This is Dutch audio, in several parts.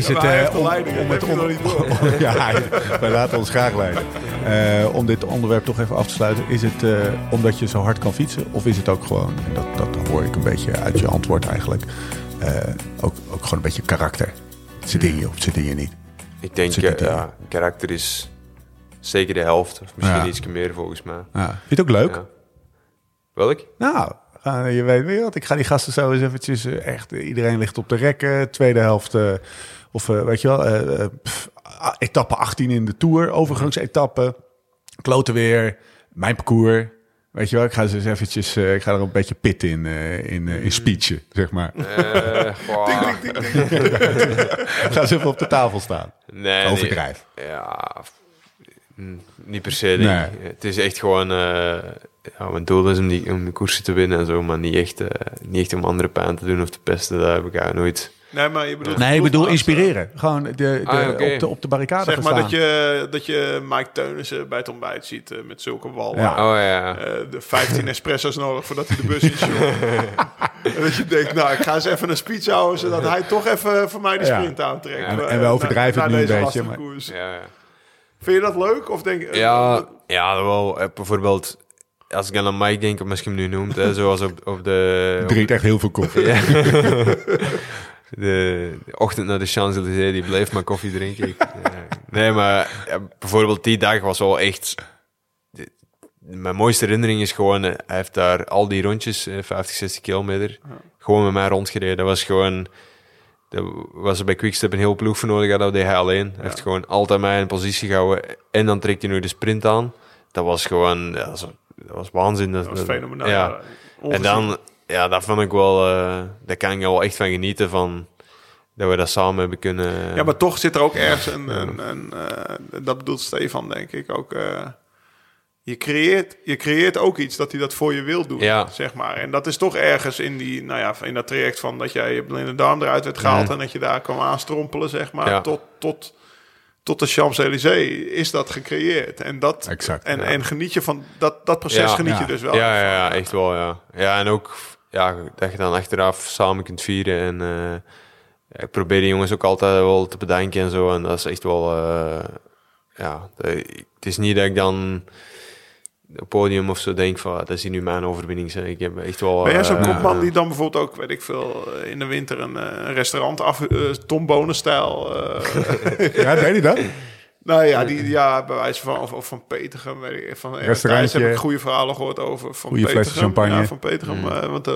is Ja, het... maar hij eh, om, leiding, om het niet door. ja, wij laten ons graag leiden. Eh, om dit onderwerp toch even af te sluiten. Is het eh, omdat je zo hard kan fietsen? Of is het ook gewoon, en dat, dat hoor ik een beetje uit je antwoord eigenlijk... eh, ook, ook gewoon een beetje karakter? Zit in je of zit in je niet? Ik denk, eh, ja, karakter is zeker de helft. Of misschien Ja. iets meer volgens mij. Ja. Vind je het ook leuk? Ja. Welk? Nou, je weet weer wat. Ik ga die gasten zo eens eventjes echt... iedereen ligt op de rekken. Tweede helft... of eh, weet je wel... eh, eh, pff, ah, etappe 18 in de Tour. Overgangsetappe. Kloten weer. Mijn parcours. Weet je wel, ik ga ze eens eventjes... ik ga er een beetje pit in, in, in speechen, zeg maar. Goh. Ik ga ze even op de tafel staan. Nee, Overdrijf. nee. Ja, mm, niet per se. Nee. Het is echt gewoon... ja, mijn doel is om, die, om de koersen te winnen en zo, maar niet echt, niet echt om andere pijn te doen of te pesten. Dat heb ik eigenlijk nooit... Nee, maar je bedoelt... Nee, ik bedoel inspireren. Gewoon de, de, Ah, op, de, op de barricade Zeg gaan maar staan. dat je, dat je Mike Teunissen bij het ontbijt ziet eh, met zulke wallen. Ja. Oh ja. Eh, de 15 espresso's nodig voordat hij de bus in En dat je denkt, nou, ik ga eens even een speech houden... zodat hij toch even voor mij de Ja. sprint aantrekt. En- Eh, en we overdrijven het nu deze een beetje, maar- koers. ja, ja. Vind je dat leuk? Of denk, Ja, ja wel. eh, Bijvoorbeeld, als ik dan aan Mike denk, of misschien nu noemt, hè, zoals op, op de... Drinkt echt heel veel koffie. Ja. de, de ochtend naar de Champs-Élysées, die bleef maar koffie drinken. Ik, ja. Nee, maar ja, bijvoorbeeld die dag was wel echt... de- mijn mooiste herinnering is gewoon, eh, hij heeft daar al die rondjes, eh, 50, 60 kilometer, gewoon met mij rondgereden. Dat was gewoon... Dat was er bij Quickstep een heel ploeg voor nodig, dat deed hij alleen. Hij heeft gewoon altijd mij in positie gehouden. En dan trekt hij nu de sprint aan. Dat was gewoon... Ja, dat, was, dat was waanzin. Dat was fenomenaal. Ja. En dan, ja, daar vond ik wel, eh, daar kan ik wel echt van genieten van dat we dat samen hebben kunnen. Ja, maar toch zit er ook ergens een... een, een eh, dat bedoelt Stefan, denk ik, ook... eh, je, creëert, je creëert ook iets dat hij dat voor je wil doen, Ja. zeg maar. En dat is toch ergens in, die, nou ja, in dat traject van dat jij je blinde darm eruit werd gehaald... en dat je daar kwam aanstrompelen, zeg maar, Mhm. Ja. tot, tot, tot de Champs-Élysées is dat gecreëerd. En, dat, Exact, en, ja. en geniet je van dat, dat proces Ja. geniet Ja. je dus wel. ja, ja, ja, echt wel, ja. Ja, en ook ja, dat je dan achteraf samen kunt vieren. En eh, ik probeer de jongens ook altijd wel te bedanken en zo. En dat is echt wel, eh, ja, dat- het is niet dat ik dan op het podium of zo denk van, dat is hier nu mijn overwinning. Zeg. Ik heb echt wel... Ben jij zo'n eh, kopman die dan bijvoorbeeld ook, weet ik veel, in de winter een, een restaurant af, eh Tom Bonen-stijl... eh, Ja, weet je dat? Nou ja, die, ja, bij wijze van, of, of van Petergem, weet ik, van. Thijs heb ik goede verhalen gehoord over van Petergem. champagne. Ja, van Petergem, eh, want eh,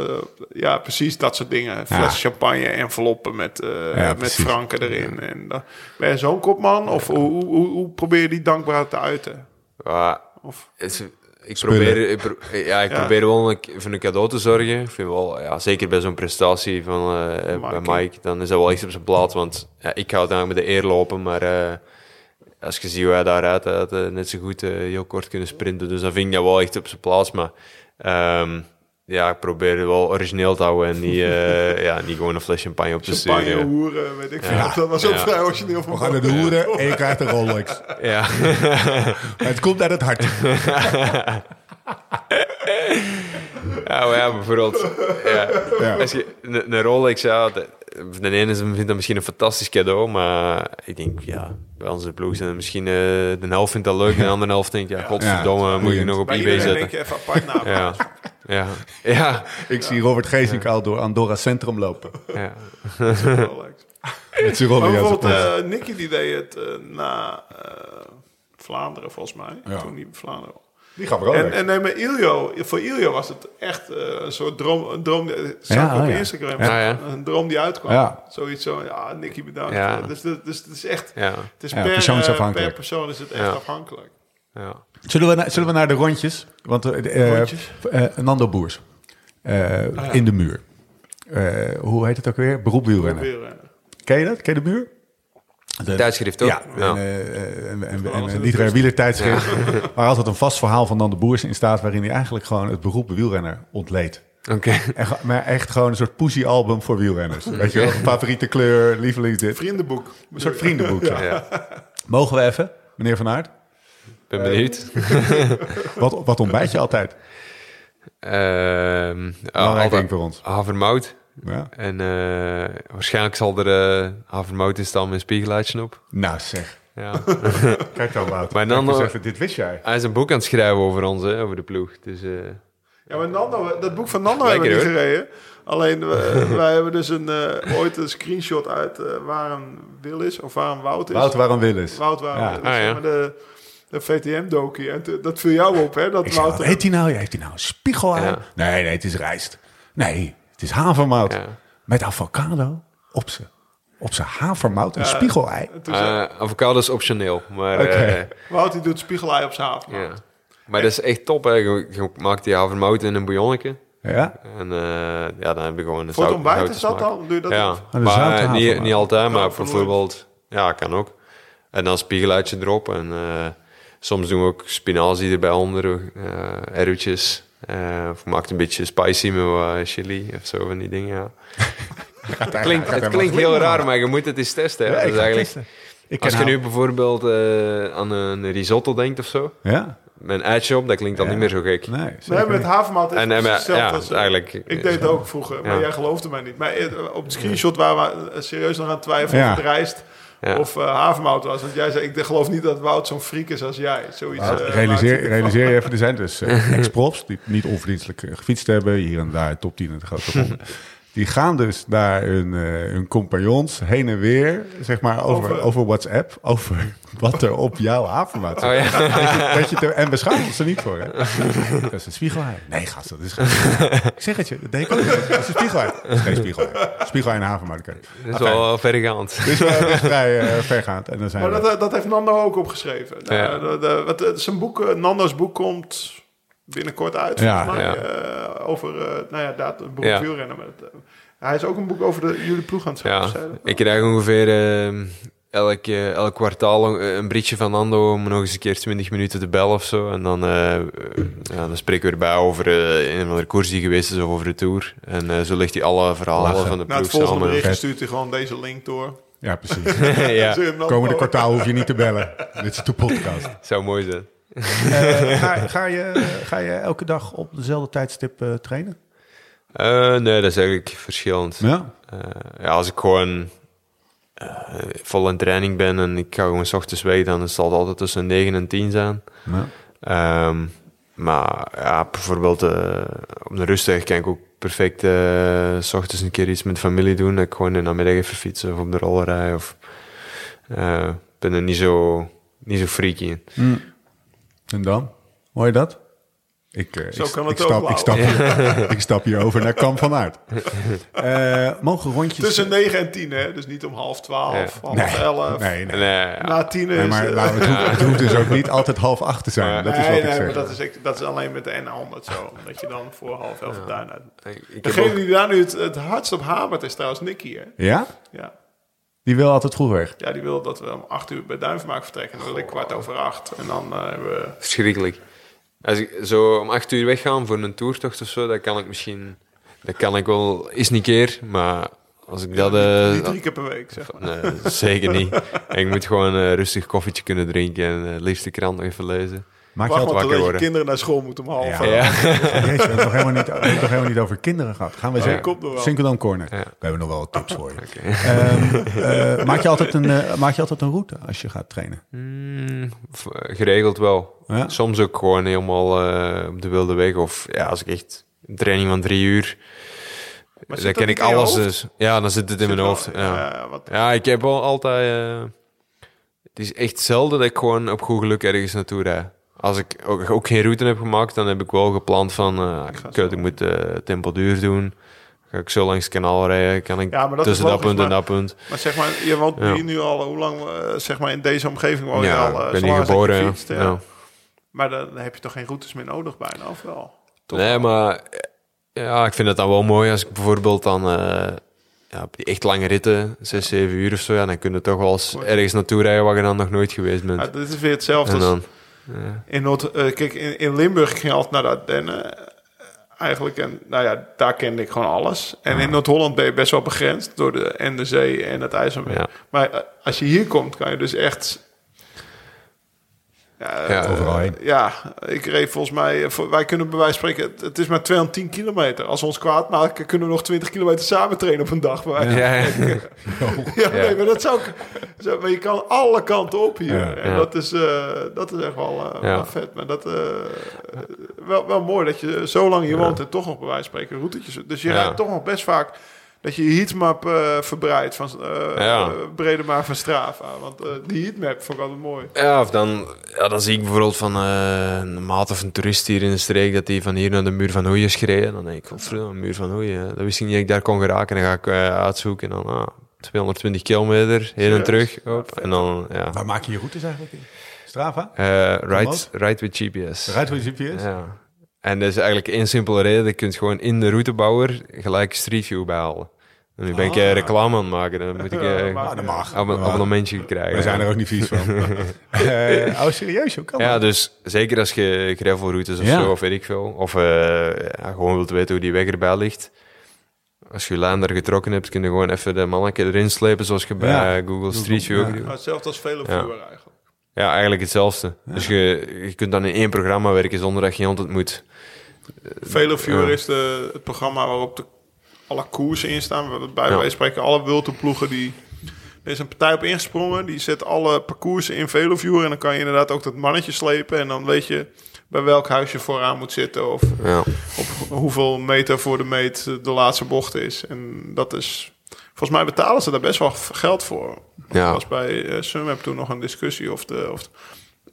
ja, precies dat soort dingen. Fles Ja. champagne, enveloppen met, eh Ja, met precies. franken erin. En, dan ben je zo'n kopman? Of hoe, hoe, hoe, hoe probeer je die dankbaarheid te uiten? ja, Of, is- ik probeer, ik pro- ja, ik Ja. probeer wel een, voor een cadeau te zorgen. Ik vind wel, ja, zeker bij zo'n prestatie van eh, bij Mike. Mike, dan is dat wel echt op zijn plaats. Want ja, ik ga uiteindelijk met de eer lopen, maar eh, als je ziet hoe hij daaruit had, hij net zo goed eh, heel kort kunnen sprinten. Dus dan vind ik dat wel echt op zijn plaats. Maar ehm, ja, ik probeer het wel origineel te houden en niet, eh, ja, niet gewoon een fles champagne op te champagne, sturen. hoeren, weet ik veel. Ja. Dat was ook Ja. vrij origineel van We gaan naar de hoeren en je krijgt een Rolex. Ja. Maar het komt uit het hart. Ja, maar ja, bijvoorbeeld. Ja. Ja. Als je een, een Rolex, ja, de, de ene vindt dat misschien een fantastisch cadeau, maar ik denk, ja, bij onze ploeg zijn er misschien eh, de helft vindt dat leuk, de andere helft denkt, ja, godverdomme, Ja, moet je nog op Bij eBay zetten. denk je even apart na. Ja, ja, ja, Ik zie Robert Geesink al door Andorra Centrum lopen. ja. Rolex. Met zijn Maar Rolex. bijvoorbeeld, eh Nicky die deed het eh, na eh, Vlaanderen, volgens mij. Ja. Toen niet Vlaanderen. Die gaan we ook En, en nee, maar Iljo, voor Iljo was het echt eh, een soort droom. Een droom eh, Ja, op oh ja. Instagram. Ja, ja. Een droom die uitkwam. Ja. Zoiets zo, ja, Nicky bedankt. Ja. Dus, dus, dus het is echt, ja, het is Ja, per, persoonsafhankelijk. per persoon is het echt Ja. afhankelijk. ja. Zullen we, na- zullen we naar de rondjes? Want eh, eh, Rondjes? eh, Nando Boers. Eh, In de muur. Eh, hoe heet het ook weer? Beroep wielrennen. Wielrennen. Ken je dat? Ken je de muur? De- Tijdschrift ook. Ja, Ja. eh, eh, een literair de wielertijdschrift. Waar altijd een vast verhaal van Nando Boers in staat... waarin hij eigenlijk gewoon het beroep wielrenner ontleed. Oké. En, maar echt gewoon een soort poesie-album voor wielrenners. Weet je wel? Favoriete kleur, lievelings dit. Vriendenboek. Een soort vriendenboek. ja. Ja, Mogen we even, meneer Van Aert? ben benieuwd. Wat, wat ontbijt je altijd? Ehm, ja, Belangrijk altijd ding voor ons. Havermout. Ja. En eh, waarschijnlijk zal er uh, havermout met een spiegelaatje op. Nou zeg. Ja. Kijk dan, Wout. Maar dan eens nog- even, dit wist jij. Hij is een boek aan het schrijven over ons, hè, over de ploeg. Dus, eh, Ja, maar Nando, dat boek van Nando hebben we niet gereden. Alleen, we- wij hebben dus een, eh, ooit een screenshot uit eh, waar een Wil is, of waar een Wout is. Wout, waarom Willis? Wout waar Ja. een Wil is, Ah, ja. maar de, de VTM-dokie. En dat viel jou op, hè? Dat Wout... heet hij nou? Heeft hij nou een spiegel aan? Ja. Nee, nee, het is rijst. Nee, is havermout. Ja. Met avocado op zijn op zijn havermout en spiegelei. toen zei- eh, avocado is optioneel, maar... Oké. eh, Wout die doet spiegelei op zijn haven. ja. Maar dat is echt top, hè. Je, maakt die havermout in een bouillonnetje. Ja? En eh, ja, dan heb je gewoon een Voor het zout- ontbijt is dat dan? Doe je dat Ja, maar niet, havermout. niet altijd, maar voor bijvoorbeeld... Ja, kan ook. En dan spiegelaatje erop. En eh, soms doen we ook spinazie erbij onder, eh erwtjes. Eh, of maakt een beetje spicy met chili of zo van die dingen, ja. Het klinkt, het klinkt heel raar, maar je moet het eens testen. Hè. Ja, Dat ik is ga eigenlijk. Ik als je nu bijvoorbeeld eh, aan een risotto denkt of zo, Ja? met een eitje op, dat klinkt dan Ja. niet meer zo gek. Nee, met is En, het en ja, als- is eigenlijk... Ik deed het ook vroeger, maar jij geloofde mij niet. Maar eh, op de screenshot waren we serieus nog aan het twijfelen Ja. of het rijst Ja. of eh, havermout was. Want jij zei, ik geloof niet dat Wout zo'n freak is als jij. Zoiets, Nou, eh, realiseer, realiseer je even, er zijn dus eh, ex-profs die niet onverdienstelijk gefietst hebben. Hier en daar top 10 in de grote ronde. Die gaan dus naar hun, eh, hun compagnons heen en weer, zeg maar, over, Over- over WhatsApp, over wat er op jouw havermout zit. Oh ja. Dat je, dat je te- en ons er niet voor, hè? Dat is een spiegelei. Nee, gast, dat is geen Ik zeg het je, dat deed ik ook. Dat is een spiegelei. Dat is geen spiegelei. Spiegelei en havermout. oké. Dat is wel verregaand. Dus we is vrij eh, vergaand. En dan zijn Maar we... dat, dat heeft Nando ook opgeschreven. Nou, Ja. de- de- wat, eh, zijn boek, eh, Nando's boek komt binnenkort uit. Ja. volgens mij, Ja. eh, over, eh, nou ja, dat, een boek Ja. wielrennen. Met, eh, hij is ook een boek over de, jullie ploeg aan het schrijven. Ja, zei ik krijg ongeveer eh, elk, elk kwartaal een, berichtje van Nando om nog eens een keer 20 minuten te bellen of zo. En dan, ja, dan spreken we erbij over eh, een of andere koers die geweest is of over de Tour. En zo legt hij alle verhalen Lachen. van de Na het ploeg volgende samen. bericht stuurt hij gewoon deze link door. Ja, precies. ja, Komende kwartaal hoef je niet te bellen. Dit is de podcast. zou mooi zijn. Eh, ga, ga, je, ga je elke dag op dezelfde tijdstip eh, trainen? Eh, nee, dat is eigenlijk verschillend. Ja. Ja, als ik gewoon vol in training ben en ik ga gewoon 's ochtends weg, dan zal het altijd tussen 9 en 10 zijn. ja. Ehm, maar ja, bijvoorbeeld op de rustdag kan ik ook perfect eh, s ochtends een keer iets met familie doen. Dat ik gewoon in de namiddag even fietsen of op de roller rijden. Of, ben er niet zo, niet zo freaky in. En dan? Hoor je dat? Ik, eh, Zo ik, kan ik, het ook, stap, ik, stap hier, ik stap hier over naar Kamp van Aert. Eh, mogen rondjes... Tussen 9 en 10, hè? Dus niet om half 12, Ja. half nee, 11. nee, nee. Na 10 is... Nee, maar laten we- het, hoeft, het hoeft dus ook niet altijd half acht te zijn. Dat is nee, wat ik nee, zeg. maar dat is, dat is alleen met de N100 zo. Dat je dan voor half 11 ja. heb Degene ook, die daar nu het, het hardst op hamert is trouwens Nicky, hè? Ja? Ja. Die wil altijd vroeg weg. ja, die wil dat we om 8 uur bij Duinvermaak vertrekken. Dan wil ik kwart over 8. En dan eh, hebben we... verschrikkelijk. Als ik zo om acht uur wegga voor een toertocht of zo, dat kan ik misschien... Dat kan ik wel eens een keer, maar als ik dat... eh, niet drie keer per week, zeg maar. Nee, zeker niet. En ik moet gewoon een rustig koffietje kunnen drinken en eh, liefst de krant nog even lezen. Maak je altijd... wakker dat je worden. kinderen naar school moeten om half Ja. Ja. Jezus, we hebben het nog helemaal niet, nog helemaal niet over kinderen gehad. Gaan we Ja, zeggen? wel. Sinkeldam Corner. Ja. We hebben nog wel wat tips voor je. Ehm, eh, maak, je altijd een, eh, maak je altijd een route als je gaat trainen? Mm, v- geregeld wel. Ja? Soms ook gewoon helemaal eh, op de wilde weg. Of ja, als ik echt een training van drie uur... Maar dan ken ik alles dus. Ja, dan zit het in Zit mijn wel- hoofd. Ja. ja, wat, Ja, ik heb wel altijd... eh, het is echt zelden dat ik gewoon op goed geluk ergens naartoe rijd. Als ik ook, ook geen route heb gemaakt, dan heb ik wel gepland van... eh ga kut, ik moet tempo duur doen. Ga ik zo langs het kanaal rijden, kan ik Ja, maar dat is tussen dat punt en dat punt. maar zeg maar, je woont Ja. hier nu al, hoe lang, eh, zeg maar, in deze omgeving woon je ja, al? ik ben hier dat je geboren. ja. fietst, ja. Ja. Maar dan heb je toch geen routes meer nodig bijna, of wel? Toch Nee, wel? maar ja, ik vind het dan wel mooi als ik bijvoorbeeld dan ja, op die echt lange ritten, 6, 7 uur of zo, ja, dan kun je toch wel eens ergens naartoe rijden waar je dan nog nooit geweest bent. Maar dit is weer hetzelfde en als dan, in Noord... eh, kijk, in, in Limburg ging ik altijd naar de Ardennen. eh, Eigenlijk, en nou ja, daar kende ik gewoon alles. En in Noord-Holland ben je best wel begrensd door de, en de zee en het IJsselmeer. Ja. Maar eh, als je hier komt, kan je dus echt Ja, Ja, eh, overal heen. Ja, ik reed volgens mij... eh, voor- wij kunnen bij wijze van spreken... Het, het is maar 210 kilometer. Als we ons kwaad maken, kunnen we nog 20 kilometer samen trainen op een dag. van Ja, ja. Ja, nee, maar dat zou ik... Zo, maar je kan alle kanten op hier. Ja. en Ja. dat, is, eh, dat is echt wel, eh, Ja. wel vet. Maar dat... eh, wel, wel mooi dat je zo lang hier woont en toch nog bij wijze van spreken routetjes... Dus je Ja. rijdt toch nog best vaak... Dat je je heatmap eh verbreidt van eh Ja. eh, Bredema van Strava. Want die heatmap vond ik altijd mooi. Ja, of dan, ja, dan zie ik bijvoorbeeld van eh, een maat of een toerist hier in de streek dat hij van hier naar de muur van Hoeien is gereden. Dan denk ik, godverdomme, muur van Hoeien. Dat wist ik niet dat ik daar kon geraken. Dan ga ik eh, uitzoeken en dan ah, 220 kilometer heen en terug. Op. En dan, ja. Waar maak je je routes eigenlijk in? Strava? Eh ride, ride with GPS. Rijdt voor je GPS? Ja. En dat is eigenlijk één simpele reden. Je kunt gewoon in de routebouwer gelijk Street View behalen. En nu ben ik eh, Ah. reclame aan het maken. Dan moet ik Ja, eh Ah, mag. ab- abonnementje krijgen. We zijn er ook niet vies van. Eh, oh, serieus? Hoe kan Ja, dat? dus zeker als je gravelroutes of Ja. zo, of weet ik veel. Of eh, ja, gewoon wilt weten hoe die weg erbij ligt. Als je je lijn daar getrokken hebt, kun je gewoon even de manneke erin slepen, zoals je bij Ja. Google Street View ook ja. doet. Maar hetzelfde als viewer eigenlijk. Ja, eigenlijk hetzelfde. Dus je, je kunt dan in één programma werken zonder dat je iemand ontmoet. Veloviewer Ja. is de, het programma waarop de, alle koersen in staan. We- Bij Ja. wij spreken alle wultenploegen die... Er is een partij op ingesprongen. Die zet alle parcoursen in Veloviewer. En dan kan je inderdaad ook dat mannetje slepen. En dan weet je bij welk huis je vooraan moet zitten. Of Ja, op hoeveel meter voor de meet de laatste bocht is. En dat is... Volgens mij betalen ze daar best wel geld voor. Ja. Er was bij uh, Sunweb toen nog een discussie of de... Of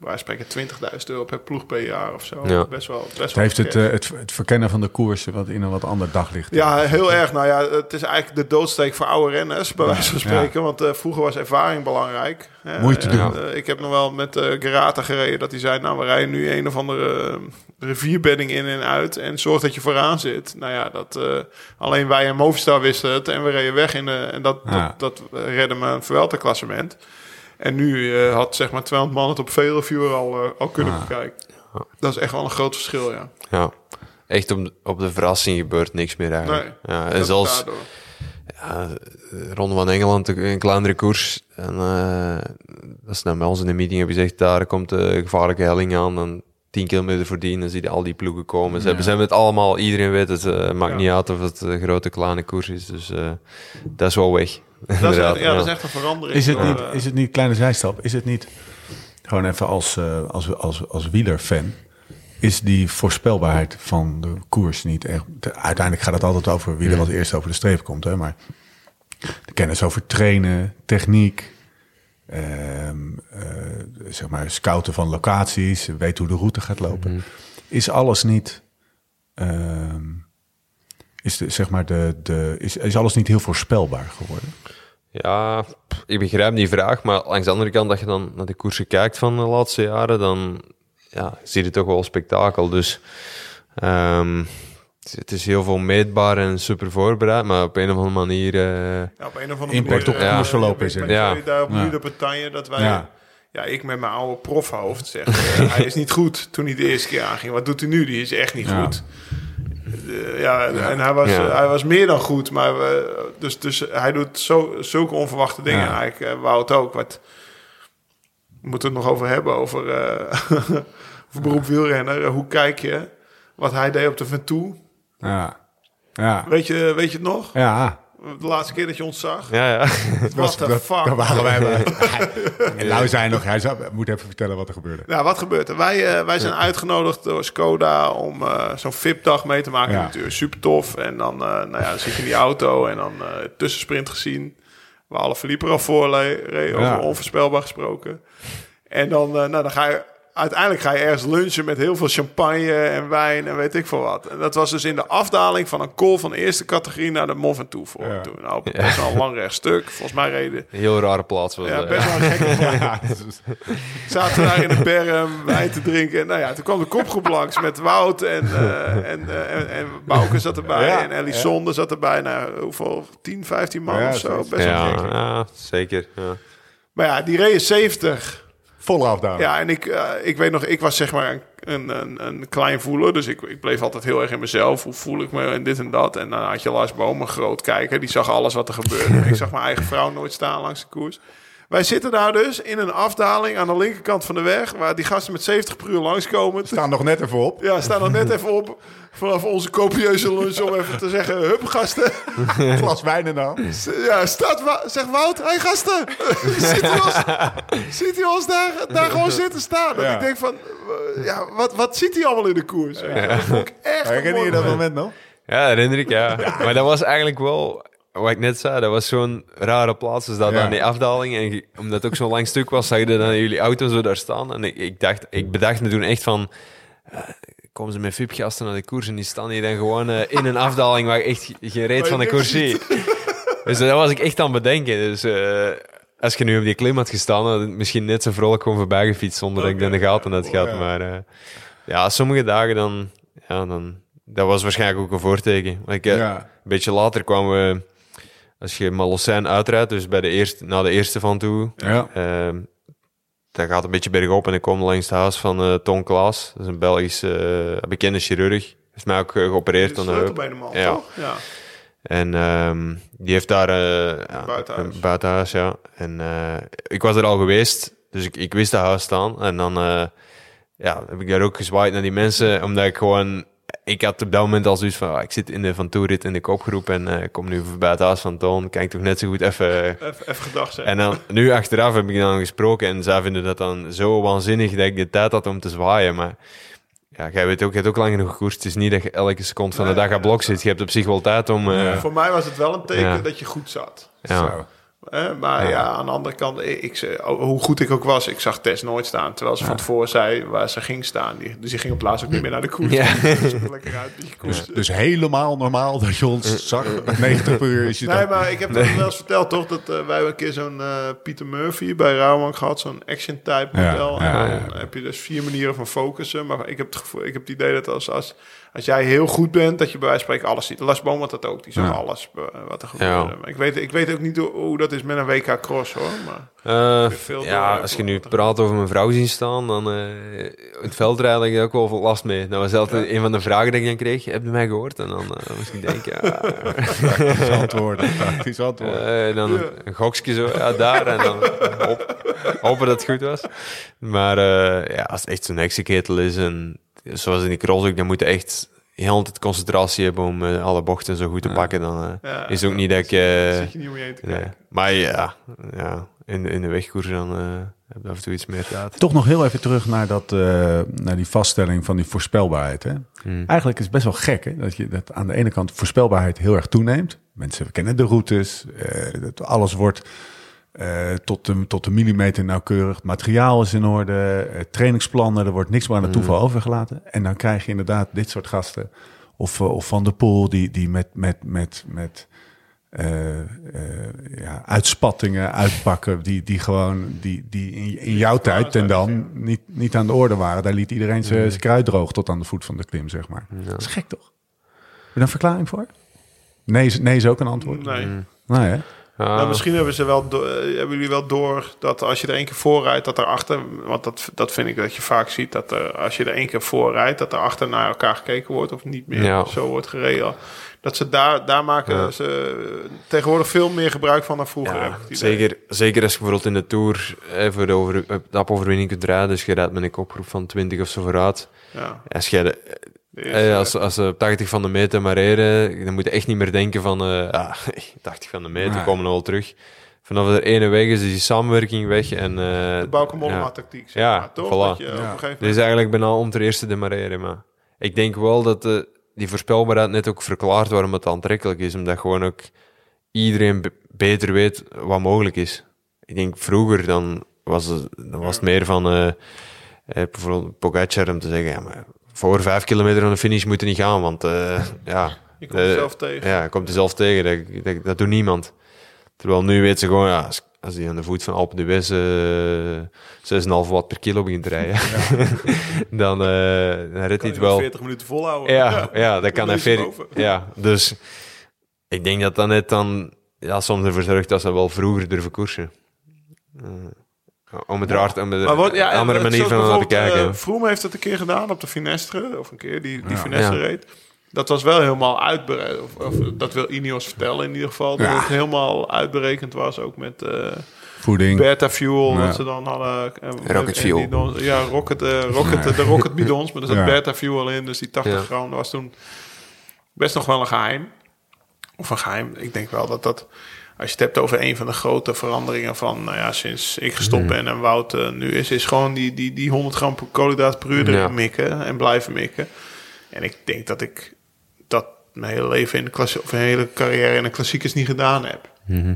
wij spreken 20.000 euro per ploeg per jaar of zo. Ja. Best wel, best Het wel heeft het, eh, het, het verkennen van de koersen wat in een wat ander daglicht. Ja, heel erg. Nou ja, het is eigenlijk de doodsteek voor oude renners, bij wijze van Ja. spreken. Want eh, vroeger was ervaring belangrijk. Moet je te en, doen. eh, ik heb nog wel met Gerata gereden dat hij zei... nou, we rijden nu een of andere rivierbedding in en uit... en zorg dat je vooraan zit. Nou ja, dat, eh, alleen wij en Movistar wisten het en we reden weg. In de, en dat, Ja. dat, dat redde me een Vuelta-klassement. En nu eh, had zeg maar 200 man het op vele viewer al, eh, al kunnen bekijken. Dat is echt wel een groot verschil, ja. ja. Echt op, de- op de verrassing gebeurt niks meer eigenlijk. Nee, ja, en zelfs ja, Ronde van Engeland, een kleinere koers. En eh dat is naar bij ons in de meeting hebben gezegd, daar komt de gevaarlijke helling aan. 10 kilometer voordien, dan zie je al die ploegen komen. Ze, hebben, ze hebben het allemaal, iedereen weet het. eh, maakt Ja. niet uit of het een grote, kleine koers is. Dus eh, dat is wel weg. Dat is, ja, dat is echt een verandering. Is het, niet, is het niet, kleine zijstap, is het niet, gewoon even als, eh, als, als, als wielerfan, is die voorspelbaarheid van de koers niet echt... de- uiteindelijk gaat het altijd over wie er als eerste over de streep komt, hè, maar de kennis over trainen, techniek, zeg maar scouten van locaties, weten hoe de route gaat lopen. Is alles niet... ehm, is, de, zeg maar de, de, is, is alles niet heel voorspelbaar geworden? Ja, ik begrijp die vraag, maar langs de andere kant, dat je dan naar de koersen kijkt van de laatste jaren, dan ja, zie je toch wel spektakel. Dus ehm, het is- het heel veel meetbaar en super voorbereid, maar op een of andere manier... eh, Ja, op een of andere Impact manier. op eh, koersverloop ben- is er. ben Ja. daar op Ja. de Bretagne dat wij... Ja. Ja. ik met mijn oude profhoofd zeg. eh, hij is niet goed toen hij de eerste keer aanging. Wat doet hij nu? Die is echt niet Ja. goed. Ja, en hij was, Ja. hij was meer dan goed. Maar we, dus, dus hij doet zo, zulke onverwachte dingen. Ja. Eigenlijk uh, Wout ook. Wat, we moeten het nog over hebben. Over, eh over beroep wielrenner. Hoe kijk je wat hij deed op de Ventoux? Ja. Ja. Weet je, weet je het nog? Ja. De laatste keer dat je ons zag? ja, ja. The dat, fuck? Daar waren wij bij. En nou zijn nog, hij zou, moet even vertellen wat er gebeurde. Nou, wat gebeurt er? Wij, eh, wij zijn uitgenodigd door Skoda om eh, zo'n VIP-dag mee te maken. Ja. Natuurlijk super tof. En dan, eh, nou ja, dan zit je in die auto en dan eh tussensprint gezien. Waar alle er al voor reed, over Ja. onvoorspelbaar gesproken. En dan, eh, nou, dan ga je... Uiteindelijk ga je ergens lunchen met heel veel champagne en wijn en weet ik veel wat. En dat was dus in de afdaling van een call van eerste categorie naar de Mont Ventoux voor. Ja. Toen, nou, best wel een lang rechtstuk. Volgens mij reden heel rare plaats was ja, best ja. wel een gekke Ja, zaten daar in de berm wijn te drinken. En nou ja, toen kwam de kopgroep langs met Wout en, eh en, eh, en, en Bouke zat erbij. Ja, en Elisonde zat erbij. Nou, hoeveel? 10, 15 man Ja, of zo. Best wel Ja, gek. ja, zeker. Ja. Maar ja, die reden 70. Volle afdaling. Ja, en ik, eh, ik weet nog, ik was zeg maar een, een, een, klein voeler. Dus ik, ik bleef altijd heel erg in mezelf. Hoe voel ik me en dit en dat. En dan had je Lars Boom, een groot kijker. Die zag alles wat er gebeurde. ik zag mijn eigen vrouw nooit staan langs de koers. Wij zitten daar dus in een afdaling aan de linkerkant van de weg... waar die gasten met 70 per uur langskomen. Staan nog net even op. Ja, staan er net even op vanaf onze copieuze lunch om even te zeggen... Hup, gasten. Glas wijn en dan. Ja, staat Wa- zegt Wout, hé hey, gasten, ziet hij ons, ziet hij ons daar, daar gewoon zitten staan? Dat Ja. ik denk van, eh, ja, wat, wat ziet hij allemaal in de koers? Dat vond ik echt Herinner je dat moment. nog? Ja, herinner ik, ja. Maar dat was eigenlijk wel, wat ik net zei, dat was zo'n rare plaats. Dus dat Ja. aan die afdaling, en omdat het ook zo'n lang stuk was, zag je dan jullie auto zo daar staan. En ik, ik, dacht, ik bedacht me toen echt van, eh, komen ze met VIP-gasten naar de koers en die staan hier dan gewoon eh, in een afdaling waar echt geen reet van de koers ziet. Dus dat was ik echt aan het bedenken. Dus eh, als je nu op die klim had gestaan, had misschien net zo vrolijk gewoon voorbij gefietst zonder dat ik in de gaten had gehad. Ja. Maar eh, ja, sommige dagen dan, ja, dan, dat was waarschijnlijk ook een voorteken. Ik, eh, Ja. Een beetje later kwamen we, als je Malocijn uitrijdt, dus bij de eerste, na de eerste van toe, Ja. ehm, dat gaat een beetje bergop en ik kom langs het huis van eh Ton Klaas. Dat is een Belgische eh, bekende chirurg. Heeft mij ook eh, geopereerd aan de heup. Sleutelbeenman, Ja. toch? Ja. En ehm, die heeft daar... eh ja, Buitenhuis. een buitenhuis, ja. En ik was er al geweest, dus ik, ik wist dat huis staan. En dan ja, heb ik daar ook gezwaaid naar die mensen, omdat ik gewoon... Ik had op dat moment al zoiets van, ah, ik zit in de Van Toerit in de kopgroep en eh, ik kom nu voorbij het huis van Toon. Ik toch net zo goed even... Even, gedacht. En dan, nu achteraf heb ik dan gesproken en zij vinden dat dan zo waanzinnig dat ik de tijd had om te zwaaien. Maar ja, jij weet ook, je hebt ook lang genoeg gekoerst. Het is niet dat je elke seconde van de dag aan blok zit. Je hebt op zich wel tijd om... eh, Voor mij was het wel een teken Ja. dat je goed zat. ja. Zo. Maar ja. aan de andere kant, ik, hoe goed ik ook was, ik zag Tess nooit staan. Terwijl ze van tevoren zei waar ze ging staan. Die, dus die ging op laatst ook niet meer naar de koers. Ja. Dus lekker uit, beetje koers. Dus helemaal normaal dat je ons zag. 90 per uur is je Nee, dan. maar ik heb het wel eens verteld, toch? Dat eh, wij een keer zo'n eh Pieter Murphy bij Rauwmank gehad. Zo'n action-type model. en dan heb je dus vier manieren van focussen. Maar ik heb het, gevoel, ik heb het idee dat als, als, als jij heel goed bent, dat je bij wijze van spreken alles ziet. Lars Boom had dat ook. Die zag Ja. alles eh, wat er gebeurde. Ja. Maar ik weet, ik weet ook niet hoe, hoe dat is met een WK Cross, hoor. Maar Eh, veel ja, door- als je nu praat over mijn vrouw zien staan, dan eh het veld rijden ik ook wel veel last mee. Dat was altijd een van de vragen die ik dan kreeg. Heb je mij gehoord? En dan eh, moest ik denken, ja, Praktisch antwoorden. Praktisch antwoorden. eh, dan Ja. een gokje zo, ja, daar. En dan hop, hopen dat het goed was. Maar eh, ja, als het echt zo'n heksenketel is, en zoals in die cross ook, dan moet je echt heel de tijd concentratie hebben om eh, alle bochten zo goed te pakken. Dan eh, Ja, is het ook niet dat ik... zit je niet om je heen te nee. kijken. Maar ja, ja in, de- in de wegkoers dan eh, heb je af en toe iets meer tijd. Toch nog heel even terug naar, dat, eh, naar die vaststelling van die voorspelbaarheid. Hè? Hmm. Eigenlijk is het best wel gek hè? Dat, je, dat aan de ene kant voorspelbaarheid heel erg toeneemt. Mensen kennen de routes, eh, dat alles wordt eh, tot, de, tot de millimeter nauwkeurig. Het materiaal is in orde, eh, trainingsplannen, er wordt niks meer aan het toeval overgelaten. En dan krijg je inderdaad dit soort gasten. Of, eh, of Van der Poel, die, die met, met, met, met eh, eh, ja, uitspattingen uitpakken. Die, die gewoon die, die in, in jouw tijd en dan niet, niet aan de orde waren. Daar liet iedereen zijn kruid droog tot aan de voet van de klim, zeg maar. Dat is gek toch? Heb je daar een verklaring voor? Nee, is- nee is ook een antwoord. Nee. Nee, hè? Ja, Nou, misschien hebben, ze wel eh, hebben jullie wel door dat als je er één keer voor rijdt, dat erachter, want dat, dat vind ik dat je vaak ziet, dat er, als je er één keer voor rijdt, dat er achter naar elkaar gekeken wordt of niet meer Ja. zo wordt gereden. Dat ze daar, daar maken Ja. ze tegenwoordig veel meer gebruik van dan vroeger. Ja, zeker, zeker als je bijvoorbeeld in de Tour eh, voor de over, etapoverwinning kunt rijden, dus je rijdt met een kopgroep van 20 of zo vooruit. Ja, Als je eh, eerste- als, als ze op 80 van de meter maar rijden, dan moet je echt niet meer denken van, eh ah, 80 van de meter, Nee. komen we wel terug. Vanaf de ene weg is die samenwerking weg en... eh, de Bauke Mollema ja. maar, toch? voilà. Dat je op een gegeven Dit moment... is eigenlijk bijna om ter eerste te mareren, maar ik denk wel dat de, die voorspelbaarheid net ook verklaart waarom het aantrekkelijk is, omdat gewoon ook iedereen be- beter weet wat mogelijk is. Ik denk vroeger dan was het, dan was het meer van eh, eh, bijvoorbeeld Pogacar om te zeggen, ja, maar voor vijf kilometer aan de finish moet je niet gaan, want eh, ja, Je komt er zelf tegen. ja, komt er zelf tegen. Dat, dat, dat doet niemand. Terwijl nu weet ze gewoon, ja, als, die aan de voet van Alpe d'Huez eh 6,5 watt per kilo begint te rijden, dan, dan redt hij het wel. 40 minuten volhouden. Ja, ja, dat kan hij. Ja, dus ik denk dat dat net dan ja, soms ervoor zorgt dat ze wel vroeger durven koersen. Om het raar, om het, wat, ja, een andere manier van te kijken. eh, Froome heeft het een keer gedaan op de Finestre, of een keer die, die Ja. Finestre Ja. reed. Dat was wel helemaal uitberekend. Of, of dat wil Ineos vertellen in ieder geval. Dat Ja. het helemaal uitberekend was, ook met... eh, Voeding. Beta Fuel, Ja. wat ze dan hadden. eh, Rocket en Fuel. ja, Rocket, Rocket, de Rocket bidons, maar er zat Ja. Beta Fuel in. Dus die 80 Ja. gram, dat was toen best nog wel een geheim. Of een geheim. Ik denk wel dat dat... Als je het hebt over een van de grote veranderingen van... Nou ja, sinds ik gestopt Mhm. ben en Wout eh, nu is... Is gewoon die, die, die 100 gram koolhydraten per uur Ja. mikken en blijven mikken. En ik denk dat ik dat mijn hele leven in de klassie... Of mijn hele carrière in de klassiekers niet gedaan heb. Mhm.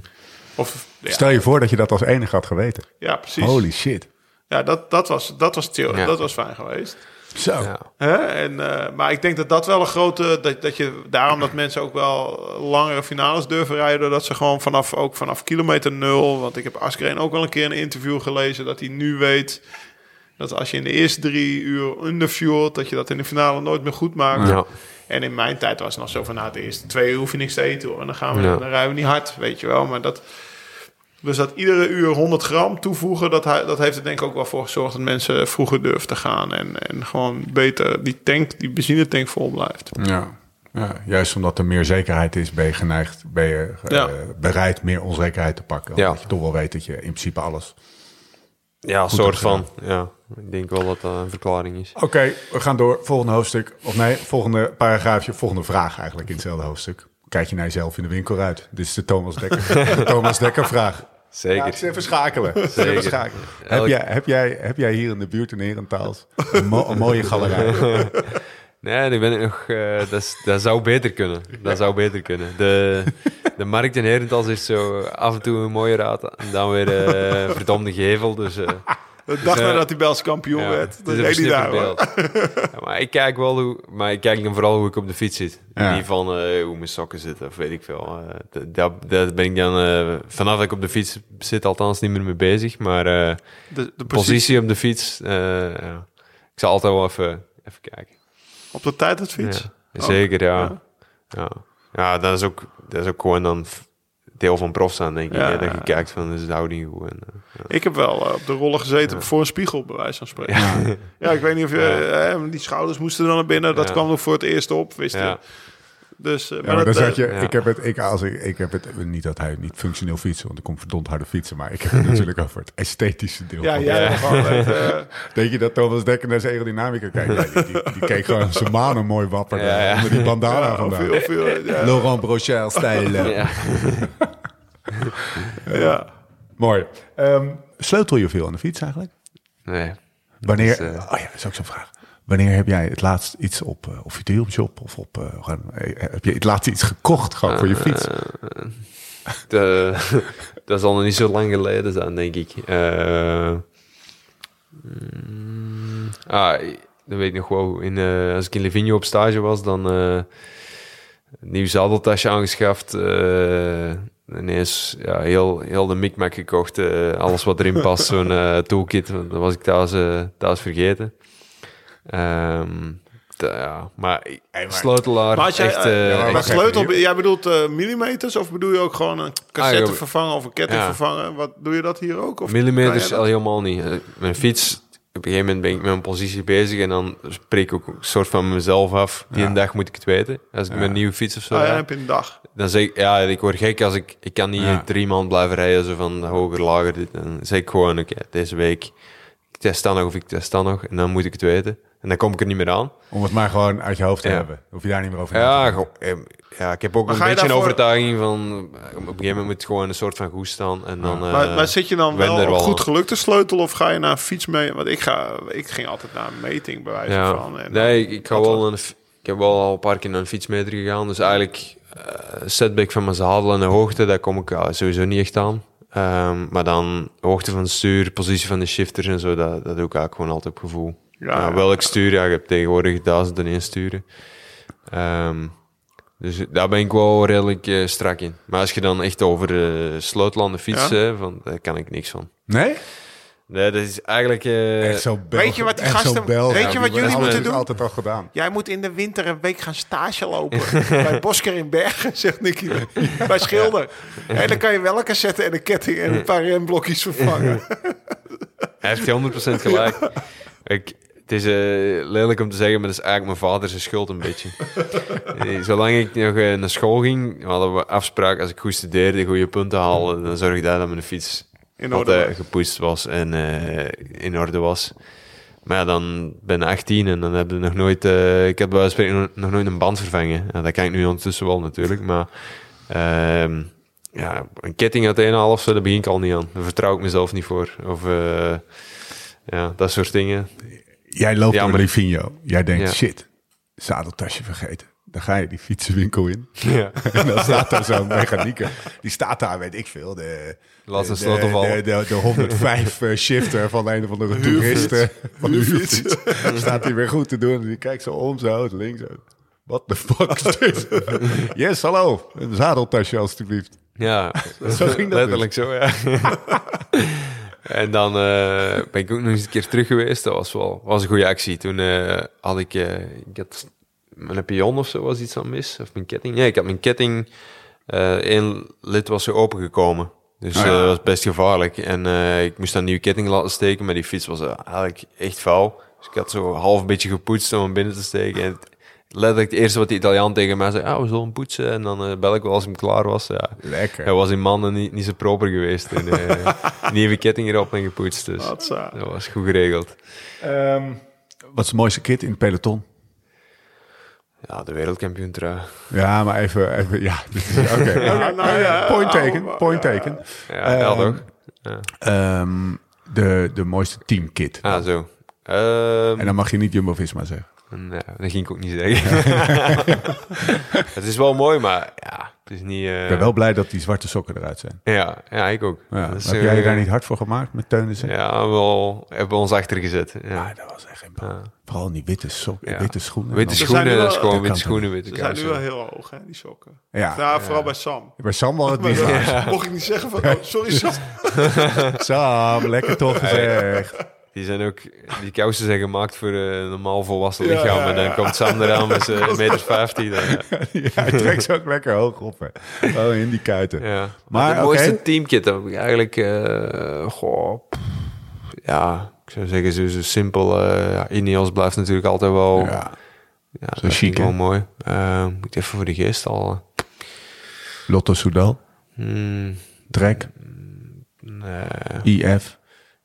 Of, ja, Stel je voor dat je dat als enige had geweten. ja, precies. Holy shit. Ja, dat, dat, was, dat was chill. Ja. Dat was fijn geweest. Zo. Ja. Hè? En, eh, maar ik denk dat dat wel een grote... Dat, dat je, daarom dat mensen ook wel langere finales durven rijden... doordat ze gewoon vanaf, ook vanaf kilometer nul... want ik heb Askreen ook wel een keer in een interview gelezen... dat hij nu weet dat als je in de eerste drie uur underfuelt... dat je dat in de finale nooit meer goed maakt. Ja. En in mijn tijd was het nog zo van... nou, de eerste twee uur hoef je niks te eten hoor. En dan, gaan we, Ja. dan rijden we niet hard, weet je wel. Maar dat... Dus dat iedere uur 100 gram toevoegen, dat, dat heeft er denk ik ook wel voor gezorgd dat mensen vroeger durven te gaan en, en gewoon beter die tank, die benzinetank vol blijft. Ja. ja. Juist omdat er meer zekerheid is, ben je geneigd, ben je eh, bereid meer onzekerheid te pakken. Ja. Omdat je toch wel weet dat je in principe alles... Ja, een soort van. Ja, ik denk wel dat dat een verklaring is. Oké, we gaan door. Volgende hoofdstuk. Of nee, volgende paragraafje. Volgende vraag eigenlijk in hetzelfde hoofdstuk. Kijk je naar jezelf in de winkelruit. Dit is de Thomas Dekker, de Thomas Dekker vraag. Ja, Zeker. is even schakelen. Het is Zeker. Even schakelen. Heb, jij, heb, jij, heb jij hier in de buurt in Herentaals een, mo- een mooie galerij? Nee, nu ben ik nog... eh, dat, dat zou beter kunnen. Dat zou beter kunnen. De, de markt in Herentals is zo af en toe een mooie raad. En dan weer eh verdomde gevel. Dus eh, De dag eh, nadat hij Belgisch kampioen ja, werd, dat is een daar beeld. Ja, maar ik kijk wel hoe... Maar ik kijk dan vooral hoe ik op de fiets zit. Ja. Niet van eh, hoe mijn sokken zitten of weet ik veel. Eh, dat- dat, dat ben ik dan... eh, vanaf dat ik op de fiets zit althans niet meer mee bezig. Maar De, de positie op de fiets... Ik zal altijd wel even, even kijken. op de tijd het fiets. Ja, zeker, ja. Ja. ja. Ja, dat, is ook, dat is ook gewoon dan deel van prof zijn, denk ik. Ja, dat je kijkt van, is de houding goed? En, eh, ja. Ik heb wel eh, op de rollen gezeten voor een spiegel, bij wijze van spreken. Ja, ik weet niet of je... eh, die schouders moesten dan naar binnen. Dat kwam nog voor het eerst op, wist je. Ja. Dus, eh, Ja, maar dan dat, zeg eh, je, ja. ik heb het, ik, als ik, ik heb het, niet dat hij niet functioneel fietsen, want ik kom verdomd harde fietsen, maar ik heb het natuurlijk over het esthetische deel. Ja, van Ja. het, eh, Denk je dat Thomas Dekker naar zijn aerodynamica kijkt? Ja, die, die, die keek gewoon zijn manen mooi ja. onder die bandana of, vandaan. of, Laurent Brochel stijl. Ja. ja. Mooi. Ehm, sleutel je veel aan de fiets eigenlijk? Nee. Wanneer, is, oh ja, dat is ook zo'n vraag. Wanneer heb jij het laatst iets op, eh, of je deelshop of op, eh, gewoon, eh, heb je het laatst iets gekocht gewoon voor je fiets? De, dat zal nog niet zo lang geleden zijn, denk ik. Mm, ah, dat weet ik nog wel. In, als ik in Livigno op stage was, dan een nieuw zadeltasje aangeschaft. eh ineens ja, heel, heel de mikmak gekocht. alles wat erin past, zo'n toolkit. Dat was ik thuis, thuis vergeten. De- ja, maar, sleutelaar, Maar als jij, echt... eh, ja, maar sleutel, jij bedoelt eh, millimeters of bedoel je ook gewoon een cassette Ah, vervangen of een ketting Ja. vervangen? Wat doe je dat hier ook? Of Millimeters al helemaal niet. Eh, Mijn fiets, op een gegeven moment ben ik met mijn positie bezig en dan spreek ik ook een soort van mezelf af. Die Ja. een dag moet ik het weten. Als ik een nieuwe fiets of zo Ah, ja, heb je een dag. dan zeg ik, ja, ik word gek als ik, ik kan niet drie maanden blijven rijden, zo van hoger, lager. Dit. Dan zeg ik gewoon, oké, deze week, test dan nog of ik test dan nog en dan moet ik het weten. En dan kom ik er niet meer aan. Om het maar gewoon uit je hoofd te Ja. hebben. Hoef je daar niet meer over Ja, te eh, ja, ik heb ook Maar een ga je beetje een overtuiging van, eh, op een gegeven moment moet het gewoon een soort van goed staan. En dan, maar, eh, maar zit je dan wel op wel goed aan. geluk te sleutelen of ga je naar een fiets mee? Want ik, ga, ik ging altijd naar een meting bij wijze Ja. van. En nee, dan- ik, ik, ga wel een, ik heb wel al een paar keer naar een fietsmeter gegaan. Dus eigenlijk setback van mijn zadel en de hoogte, daar kom ik sowieso niet echt aan. Ehm, maar dan hoogte van het stuur, positie van de shifters en zo, dat, dat doe ik eigenlijk gewoon altijd op gevoel. Ja, ja. welk stuur, ja, ik heb tegenwoordig duizend en één sturen. Ehm, dus daar ben ik wel redelijk eh, strak in. Maar als je dan echt over sleutelanden fietsen, hè, van, daar kan ik niks van. Nee? Nee, dat is eigenlijk... eh, Echt zo Belg- Weet je wat die echt zo gasten- weet je wat jullie hebben moeten het doen? altijd al gedaan. Jij moet in de winter een week gaan stage lopen. bij Bosker in Bergen, zegt Nicky. Bij Schilder. En dan kan je wel een cassette en een ketting en een paar remblokjes vervangen. Hij heeft 100% gelijk. Ik, het is eh, lelijk om te zeggen, maar dat is eigenlijk mijn vader zijn schuld een beetje. Eh, Zolang ik nog eh, naar school ging, hadden we afspraak als ik goed studeerde, goede punten haalde, dan zorgde hij dat mijn fiets In orde eh, was. gepoetst was en eh, in orde was. Maar ja, dan ben ik 18 en dan heb je nog nooit... eh, ik heb bij wijze van spreken nog, nooit een band vervangen. Ja, dat kan ik nu ondertussen wel natuurlijk, maar... ehm, ja, een ketting uit een half zo, daar begin ik al niet aan. Daar vertrouw ik mezelf niet voor. Of eh, ja, dat soort dingen. Jij loopt Ja, door maar- Livigno. Jij denkt, Ja. shit, zadeltasje vergeten. Dan ga je die fietsenwinkel in. Ja. En dan staat daar zo'n mechanieker. Die staat daar, weet ik veel. De, Laat de, een de, de, de 105 eh, shifter van een of andere toeristen. Van de huurfiets. Staat hij weer goed te doen. En die kijkt zo om, zo, links. What the fuck is dit? yes, hallo. Een zadeltasje alstublieft. Ja, Zo ging dat letterlijk zo, ja. en dan eh, ben ik ook nog eens een keer terug geweest. Dat was wel was een goede actie. Toen eh, had ik, eh, ik had mijn pion of zo was iets aan mis. Of mijn ketting. Nee, ik had mijn ketting, eh één lid was er opengekomen. Dus Ah, ja. eh, dat was best gevaarlijk. En eh, ik moest dan een nieuwe ketting laten steken, maar die fiets was eigenlijk echt vuil. Dus ik had zo half een beetje gepoetst om hem binnen te steken. En het- letterlijk het eerste wat de Italiaan tegen mij zei, ah, we zullen poetsen. En dan bel ik wel als hem klaar was. Ja. Lekker. Hij was in mannen niet, niet zo proper geweest. En, nieuwe ketting erop en gepoetst. Dus dat was goed geregeld. Ehm, wat is de mooiste kit in het peloton? Ja, de wereldkampioen trui. Ja, maar even, even ja. Oké, nou ja, point taken, nou, point taken. Ja, ja Ehm? Ja. Ehm, de, de mooiste teamkit. Ah, zo. Ehm, En dan mag je niet Jumbo-Visma zeggen. nee, dat ging ik ook niet zeggen. het is wel mooi, maar ja, het is niet... eh, Ik ben wel blij dat die zwarte sokken eruit zijn. Ja, ja, ik ook. Ja, is, heb jij je eh, daar niet hard voor gemaakt met Teunissen? Ja, wel, hebben we ons achter gezet. Ja. Ah, dat was echt geen bal. Ja. Vooral die witte, sok, Ja. witte schoenen. Witte schoenen, dat is gewoon witte schoenen, witte Ze zijn nu wel heel hoog, hè, die sokken. Ja, Ja, vooral bij Sam. bij Sam wel het niet. Mocht ik niet zeggen van, oh, sorry Sam. Sam, lekker toch gezegd. Die zijn ook, die kousen zijn gemaakt voor eh, een normaal volwassen Ja, lichaam. ja, en dan komt Sam eraan met zijn meter 50. Dan, ja. Hij trekt ze ook lekker hoog op. Hè. Oh, in die kuiten. Ja. Maar, Maar oké. mooiste teamkit heb ik eigenlijk... eh, goh, pff, ja, ik zou zeggen zo, zo simpel. ja, Ineos blijft natuurlijk altijd wel... Ja, chic, wel hè? mooi. Eh, moet ik even voor de geest al... Lotto Soudal, Hmm, Trek, nee. IF.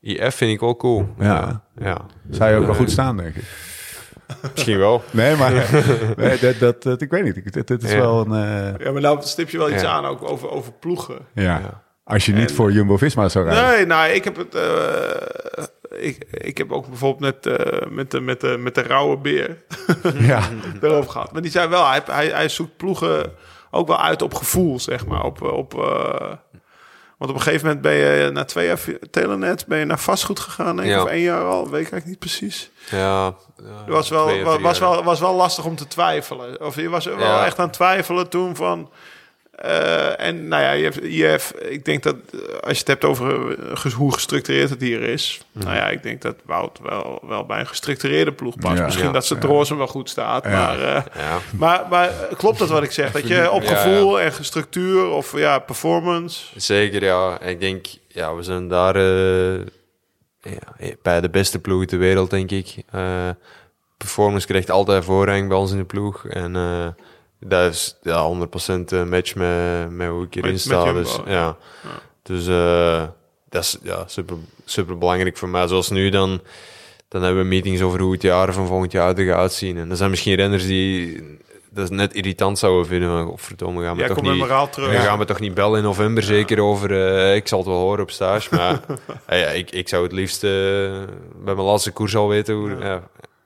IF vind ik wel cool. Ja. ja. Zou je ook wel goed staan, denk ik. Misschien wel. Nee, maar nee, dat, dat, dat- ik weet niet. Ik- Dit, dit is Ja. wel een... eh, Ja, maar nou stip je wel iets Ja. aan ook over, over ploegen. ja. Ja. Als je niet En- voor Jumbo-Visma zou rijden. Nee, nou, ik heb het. eh, ik, ik heb ook bijvoorbeeld net eh, met, de, met, de, met de rauwe beer Ja. erover gehad. Maar die zei wel, hij, hij, hij zoekt ploegen ook wel uit op gevoel, zeg maar. Op, op, eh, want op een gegeven moment ben je na twee jaar Telenet ben je naar vastgoed gegaan, denk ik, Ja. of één jaar al, weet ik eigenlijk niet precies. Ja. Het was wel, was, jaar. wel, was wel lastig om te twijfelen. Of je was wel echt aan het twijfelen toen van... eh, en nou ja, je hebt, je hebt, ik denk dat eh, als je het hebt over eh, hoe gestructureerd het hier is. Mhm. Nou ja, ik denk dat Wout wel, wel bij een gestructureerde ploeg past. Ja. Misschien Ja. dat ze Drozen wel goed staat. Ja. Maar, eh, Ja. maar, maar klopt dat wat ik zeg? Dat je op Ja, gevoel en structuur of ja, performance... Zeker, ja. Ik denk, ja, we zijn daar eh, ja, bij de beste ploeg ter wereld, denk ik. Eh, performance krijgt altijd voorrang bij ons in de ploeg. En eh, dat is ja, 100% een match met, met hoe ik erin Met- sta. met dus, ja. ja. dus eh, dat is ja, super, super belangrijk voor mij. Zoals nu dan, dan hebben we meetings over hoe het jaar van volgend jaar er gaat zien. En er zijn misschien renners die dat net irritant zouden vinden. Van, Godverdomme, gaan we Jij toch niet... terug. We gaan we toch niet bellen in november, zeker over... eh, ik zal het wel horen op stage, maar eh, ja, ik, ik zou het liefst eh, bij mijn laatste koers al weten hoe... Ja.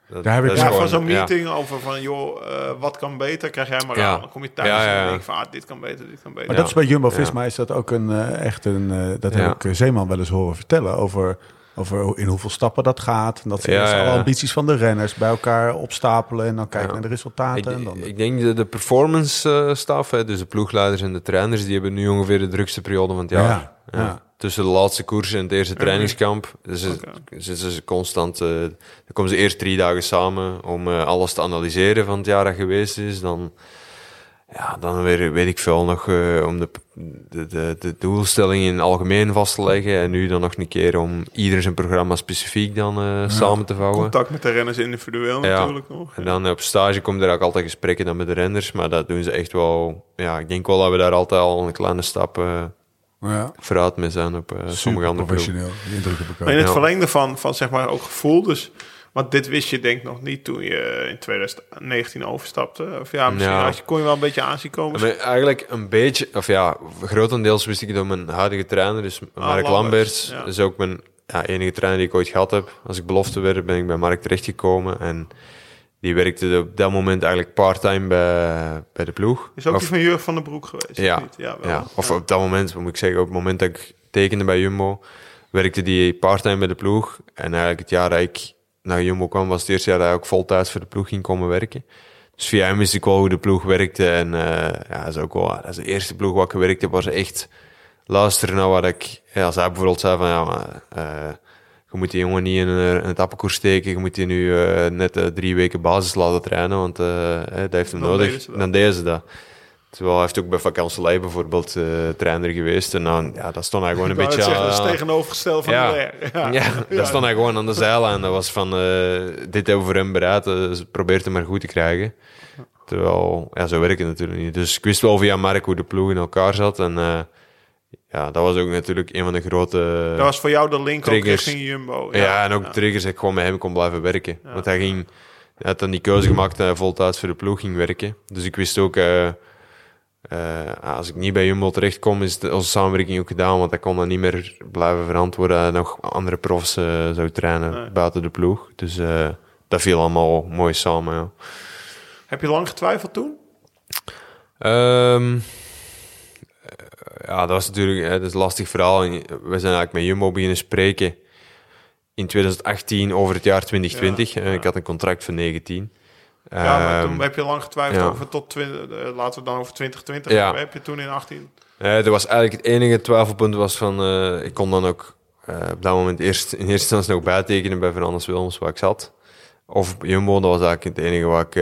Dat, Daar heb ik- Ja, gewoon- van zo'n ja. meeting over van, joh, eh, wat kan beter, krijg jij maar Ja. aan. Dan kom je thuis Ja, ja, en dan denk je van, ah, dit kan beter, dit kan beter. Maar Ja. dat is bij Jumbo-Visma is dat ook een, eh, echt een... eh, dat Ja. heb ik Zeeman wel eens horen vertellen over... Over in hoeveel stappen dat gaat. En dat ze Ja, eerst ja, alle ambities van de renners bij elkaar opstapelen. En dan kijken Ja. naar de resultaten. Ik, en dan, ik denk de, de performance eh, staf, hè, dus de ploegleiders en de trainers, die hebben nu ongeveer de drukste periode van het jaar. Ja, ja. Tussen de laatste koers en het eerste trainingskamp. Dus ze- Oké. zitten ze constant. eh, dan komen ze eerst drie dagen samen om eh, alles te analyseren van het jaar dat geweest is. Dan, ja, dan weer weet ik veel nog eh, om de, de, de, de doelstelling in het algemeen vast te leggen. En nu dan nog een keer om ieder zijn programma specifiek dan eh, samen te vouwen. Contact met de renners individueel Ja. natuurlijk nog. En dan op stage komen er ook altijd gesprekken dan met de renners. Maar dat doen ze echt wel... Ja, ik denk wel dat we daar altijd al een kleine stap eh, Ja. vooruit mee zijn op sommige andere professioneel. Die indruk heb ik ook. Maar in het Ja. verlengde van, van zeg maar ook gevoel. Dus, want dit wist je denk ik nog niet toen je in 2019 overstapte. Of ja, misschien Ja. had je, kon je wel een beetje aanzien komen. Maar eigenlijk een beetje, of ja, grotendeels wist ik door mijn huidige trainer, dus Mark Lamberts, Lamberts. ja. Is ook mijn ja, enige trainer die ik ooit gehad heb. Als ik belofte werd, ben ik bij Mark terechtgekomen. En die werkte op dat moment eigenlijk part-time bij, bij de ploeg. Is ook Of- die van Jurgen van den Broek geweest? Ja, niet? ja, wel. ja, of Ja. op dat moment, moet ik zeggen, op het moment dat ik tekende bij Jumbo, werkte die part-time bij de ploeg. En eigenlijk het jaar dat ik naar Jumbo kwam, was het eerste jaar dat hij ook voltijds voor de ploeg ging komen werken. Dus via hem wist ik wel hoe de ploeg werkte. En eh, ja, dat is ook wel, dat is de eerste ploeg waar ik gewerkt heb, was echt luisteren naar wat ik, ja, als hij bijvoorbeeld zei van, ja, maar, eh, je moet die jongen niet in, een- in het appelkoers steken, je moet die nu eh, net eh, drie weken basis laten trainen, want eh, eh, dat heeft hem Dan nodig. Dan deden ze dat. Terwijl hij heeft ook bij Vakanselij bijvoorbeeld eh, trainer geweest. En dan, ja, dat stond hij gewoon een beetje... zeggen, dat is aan- tegenovergesteld van ja. de ja, Ja. daar stond hij gewoon aan de zijlijn. Dat was van, eh, dit hebben we voor hem bereid, eh, dus probeer het maar goed te krijgen. Terwijl, ja, zo werkt het natuurlijk niet. Dus ik wist wel via Mark hoe de ploeg in elkaar zat. En eh, ja, dat was ook natuurlijk een van de grote... Dat was voor jou de link ook Triggers. richting Jumbo. Ja, en ook triggers dat ik gewoon met hem kon blijven werken. Want hij ging, hij had dan die keuze gemaakt dat hij voltijds voor de ploeg ging werken. Dus ik wist ook, eh, als ik niet bij Jumbo terechtkom, is de, onze samenwerking ook gedaan. Want hij kon dan niet meer blijven verantwoorden dat nog andere profs eh, zou trainen Nee. buiten de ploeg. Dus eh, dat viel allemaal mooi samen, ja. Heb je lang getwijfeld toen? Eh, ja, dat was natuurlijk hè, dat is een lastig verhaal. We zijn eigenlijk met Jumbo beginnen spreken in 2018 over het jaar 2020. Ja, Eh, Ik had een contract voor 19. Ja, maar Ehm, toen heb je lang getwijfeld ja. over tot 20, eh, laten we dan over 2020 Ja. Heb je toen in 18? Eh, er was eigenlijk het enige twijfelpunt was van, eh, ik kon dan ook op dat moment eerst in eerste instantie nog bijtekenen bij Fernandes Wilms waar ik zat. Of Jumbo, dat was eigenlijk het enige waar ik,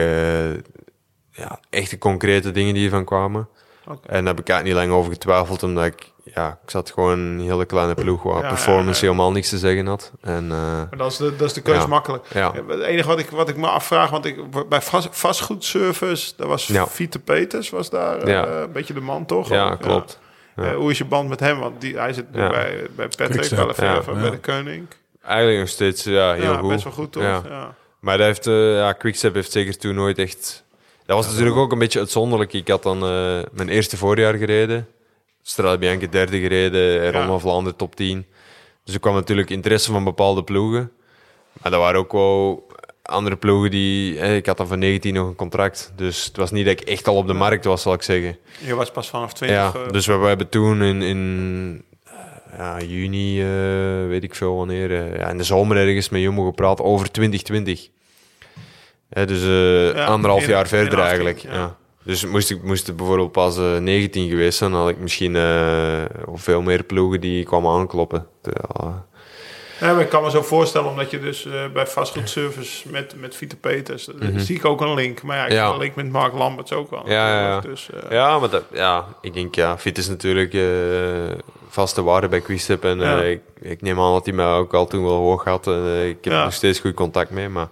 ja, echte concrete dingen die ervan kwamen. Oké. En daar heb ik eigenlijk niet lang over getwijfeld, omdat ik, ja, ik zat gewoon in een hele kleine ploeg waar Ja, performance ja, ja. helemaal niks te zeggen had. En eh, Maar dat is de, dat is de keuze Ja. makkelijk. ja, Het enige wat ik, wat ik me afvraag, want ik, bij vast, vastgoedservice, daar was Ja. Fiete Peters, was daar eh, een beetje de man, toch? ja, klopt. Ja. Eh, hoe is je band met hem? Want die, hij zit bij, bij Patrick Ja. bij de Koning. Eigenlijk nog steeds ja, heel ja, goed. best wel goed, toch? Ja. Ja. Maar dat heeft, eh ja, Quickstep heeft zeker toen nooit echt... Dat was natuurlijk ook een beetje uitzonderlijk. Ik had dan eh, mijn eerste voorjaar gereden. Strade derde gereden, Ronde van Vlaanderen top 10. Dus er kwam natuurlijk interesse van bepaalde ploegen. Maar er waren ook wel andere ploegen die... ik had dan van 19 nog een contract. Dus het was niet dat ik echt al op de markt was, zal ik zeggen. Je was pas vanaf 20. Ja, eh, dus we, we hebben toen in, in eh, ja, juni, weet ik veel wanneer, ja, in de zomer ergens met Jumbo gepraat over 2020. Ja, dus eh, Ja, anderhalf jaar verder 18, eigenlijk. ja. Dus moest ik moest bijvoorbeeld pas eh, 19 geweest zijn, dan had ik misschien eh, veel meer ploegen die kwamen aankloppen. Ja, Ja, maar ik kan me zo voorstellen, omdat je dus eh, bij vastgoedservice met, met Vita Peters, eh, zie ik ook een link. Maar ja, ik Mhm. Ja. een link met Mark Lamberts ook wel. Ja, ja, ja. Dus, eh, Ja, maar dat, ja, ik denk, ja, Fit is natuurlijk eh, vaste waarde bij Quickstep. En eh, ik, ik neem aan dat hij mij ook al toen wel hoog had. Eh, ik heb Ja. nog steeds goed contact mee, maar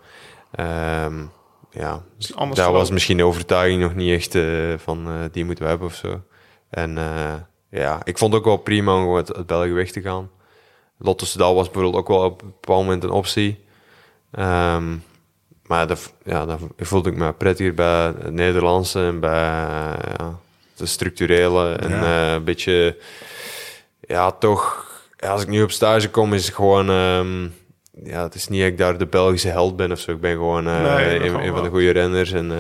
ehm, ja, daar was misschien de overtuiging nog niet echt eh, van eh, die moeten we hebben of zo. En eh, ja, ik vond het ook wel prima om gewoon uit, uit België weg te gaan. Lotto Soudal was bijvoorbeeld ook wel op een bepaald moment een optie. Ehm, maar dat, ja, dat voelde ik me prettiger bij het Nederlandse en bij ja, de structurele. En Ja. eh, een beetje, ja, toch, als ik nu op stage kom, is het gewoon, ehm, ja, het is niet dat ik daar de Belgische held ben of zo. Ik ben gewoon eh, Nee, een, van de goede renners en eh,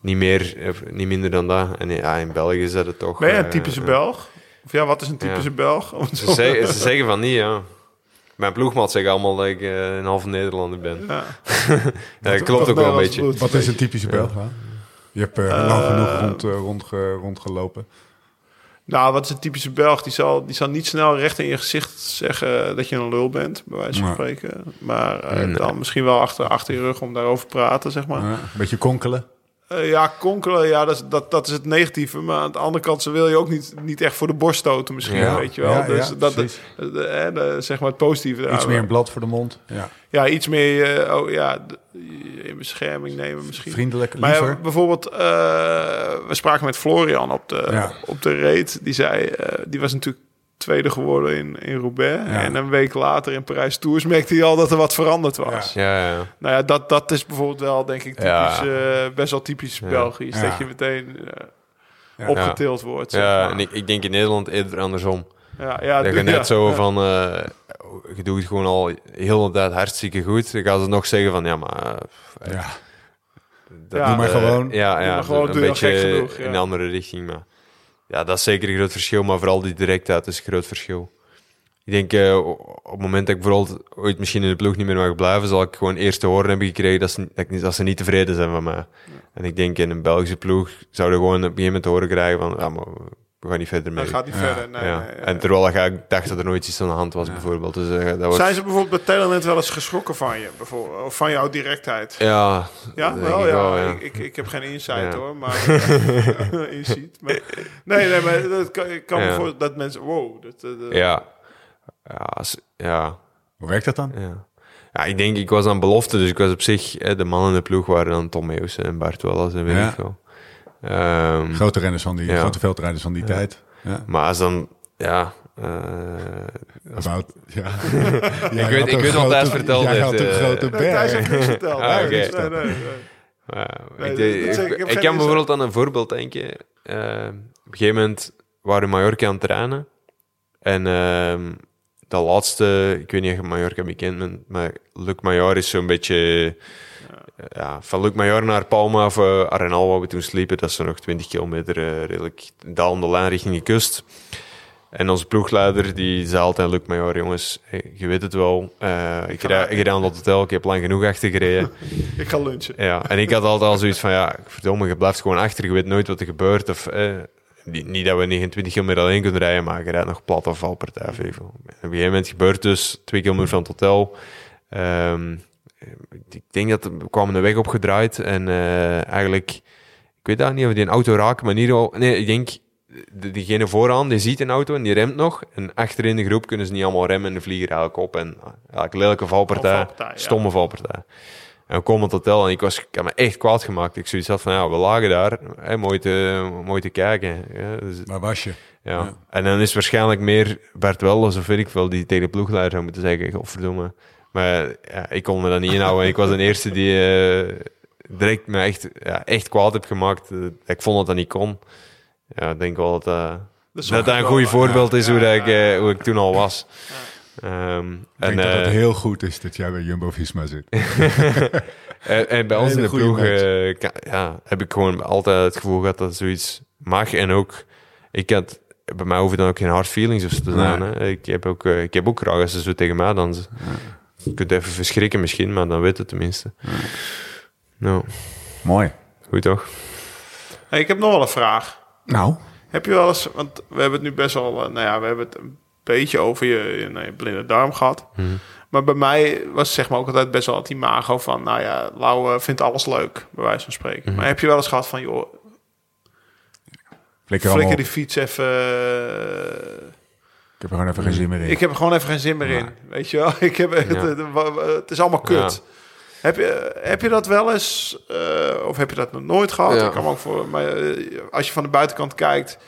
niet meer, of niet minder dan dat. En ja, in België is dat het toch. Ben je een eh, typische. Belg? Of ja, wat is een typische Ja. Belg? Ze, zo- zeggen, ze zeggen van niet, ja. Mijn ploegmaat zeggen allemaal dat ik een halve Nederlander ben. Ja. Ja, dat klopt ook wel een beetje. Wat is een typische Belg? Je hebt eh, lang genoeg rond, eh, rondge- rondgelopen. Nou, wat is een typische Belg? Die zal, die zal niet snel recht in je gezicht zeggen dat je een lul bent, bij wijze van spreken. Maar eh, Nee. dan misschien wel achter, achter je rug om daarover te praten, zeg maar. Een beetje konkelen. Eh, ja, konkelen, ja, dat is, dat, dat is het negatieve. Maar aan de andere kant, ze wil je ook niet, niet echt voor de borst stoten misschien, Ja. weet je wel. Ja, dus ja, dat, precies. de, de- hè, de- zeg maar het positieve. Iets meer een blad voor de mond. Ja. Ja, iets meer eh, oh, ja, in bescherming nemen misschien. Vriendelijk, Maar ja, liever. bijvoorbeeld, eh, we spraken met Florian op de, Ja. op de reet. Die zei, eh, die was natuurlijk tweede geworden in, in Roubaix. Ja. En een week later in Parijs Tours merkte hij al dat er wat veranderd was. Ja, ja. Nou ja, dat, dat is bijvoorbeeld wel, denk ik, typisch, Ja. eh, best wel typisch Ja. Belgisch. Ja. Dat je meteen eh, Ja. opgetild wordt. zeg Ja, maar. en ik, ik denk in Nederland eerder andersom. ja, ja, dat je net zo van, eh, je doet het gewoon al heel de tijd hartstikke goed. Dan gaan ze nog zeggen van, ja, maar... Ja. dat, Ja. Doe maar gewoon. Ja, Doe ja maar gewoon, een beetje gek genoeg, ja. in een andere richting. Maar ja, dat is zeker een groot verschil. Maar vooral die directheid is een groot verschil. Ik denk, eh, op het moment dat ik bijvoorbeeld ooit misschien in de ploeg niet meer mag blijven, zal ik gewoon eerst te horen hebben gekregen dat ze, dat, ik niet- dat ze niet tevreden zijn van mij. En ik denk in een Belgische ploeg zouden gewoon op een gegeven moment te horen krijgen van, ja, maar we gaan niet verder mee. Dat gaat niet Ja. verder. Nee, ja. nee, ja. En terwijl ik eigenlijk dacht dat er nooit iets aan de hand was, bijvoorbeeld. Dus eh, dat was... Zijn ze bijvoorbeeld bij Telenet wel eens geschrokken van je? Bijvoorbeeld, of van jouw directheid? Ja, Ja, wel, ik ja. wel, ja. Ik, ik, ik heb geen insight Ja. hoor, maar uh, insight. Maar, nee, nee, maar dat kan, ik kan me Ja. voor dat mensen, wow, dat, dat, dat- ja. Ja, als- ja, Hoe werkt dat dan? ja. Ja, ik denk, ik was aan belofte, dus ik was op zich... eh, De mannen in de ploeg waren dan Tom en Bart Welles en weet Ja. ik veel. Ehm, Grote renners van die, Ja. grote veldrijders van die tijd. Ja. maar als dan... Ja, eh, About, ja. Ik weet- ik weet wat Thijs verteld Jij heeft, had een eh, grote Nee, Thijs heeft berg. niks verteld. Ah, Nee, oké. nee, nee, nee. Ja, Nee, ik, dat- ik, dat zeg ik, ik ik, heb kan bijvoorbeeld aan een voorbeeld denken. Eh, op een gegeven moment waren we in Mallorca aan het trainen. En ehm de laatste, ik weet niet of je Mallorca bekend bent, maar Luc Major is zo'n beetje... Ja. van Luc Major naar Palma of uh, Arenal, waar we toen sliepen, dat is nog 20 kilometer eh, redelijk dalende lijn richting de kust. En onze ploegleider die zei altijd, Luc Major, jongens, hey, je weet het wel, eh, ik, rij, ik rij aan dat hotel, ik heb lang genoeg achter gereden. Ik ga lunchen. Ja, en ik had altijd al zoiets van, ja, verdomme, je blijft gewoon achter, je weet nooit wat er gebeurt. Of, eh, niet, dat we 29 kilometer alleen kunnen rijden, maar je rijdt nog plat of valpartij. Op een gegeven moment gebeurt dus twee kilometer van het hotel. Ehm, ik denk dat we kwamen de weg opgedraaid en eh, eigenlijk, ik weet daar niet of die een auto raken, maar geval, nee, ik denk, de- diegene vooraan, die ziet een auto en die remt nog. En achterin de groep kunnen ze niet allemaal remmen en de vliegen eigenlijk op. En ah, eigenlijk lelijke valpartij, valpartij, ja. stomme valpartij. En we komen tot hotel en ik was ik had me echt kwaad gemaakt. Ik zoiets had van, ja, we lagen daar, hè, mooi, te, mooi te kijken. Ja, dus, Waar was je? ja. Ja. En dan is waarschijnlijk meer Bert Welles of weet ik veel, die tegen de ploegleider zou moeten zeggen, godverdomme. Maar ja, ik kon me dat niet inhouden. ik was de eerste die eh, direct me echt, ja, echt kwaad heb gemaakt. Eh, ik vond dat dat niet kon. Ja, ik denk wel dat eh, Dat een goed voorbeeld ja. is hoe, dat ik, ja, eh, hoe ik toen al was. Ehm, Ik en, denk dat het heel goed is dat jij bij Jumbo-Visma zit. En, en bij ons in de ploeg ja, heb ik gewoon altijd het gevoel gehad dat zoiets mag. En ook, ik had, bij mij hoeven dan ook geen hard feelings of zo te zijn. Nee. Hè. Ik, heb ook, ik heb ook graag als ze zo tegen mij dansen. Je kunt even verschrikken misschien, maar dan weet het tenminste. Nou, Mooi. goed toch? Hey, ik heb nog wel een vraag. Nou, Heb je wel eens, want we hebben het nu best wel, eh, nou ja, we hebben het een beetje over je, je, nou, je blinde darm gehad. Mhm. Maar bij mij was zeg maar ook altijd best wel het imago van, nou ja, Lau eh, vindt alles leuk, bij wijze van spreken. Mhm. Maar heb je wel eens gehad van, joh, flikker die fiets even... Ik heb er gewoon even geen zin meer in. Ik heb er gewoon even geen zin meer in. Weet je wel? Ik heb, het, het, het is allemaal kut. Heb, je, heb je dat wel eens, eh, of heb je dat nog nooit gehad? Ja. Ik kan ook voor, maar eh, als je van de buitenkant kijkt,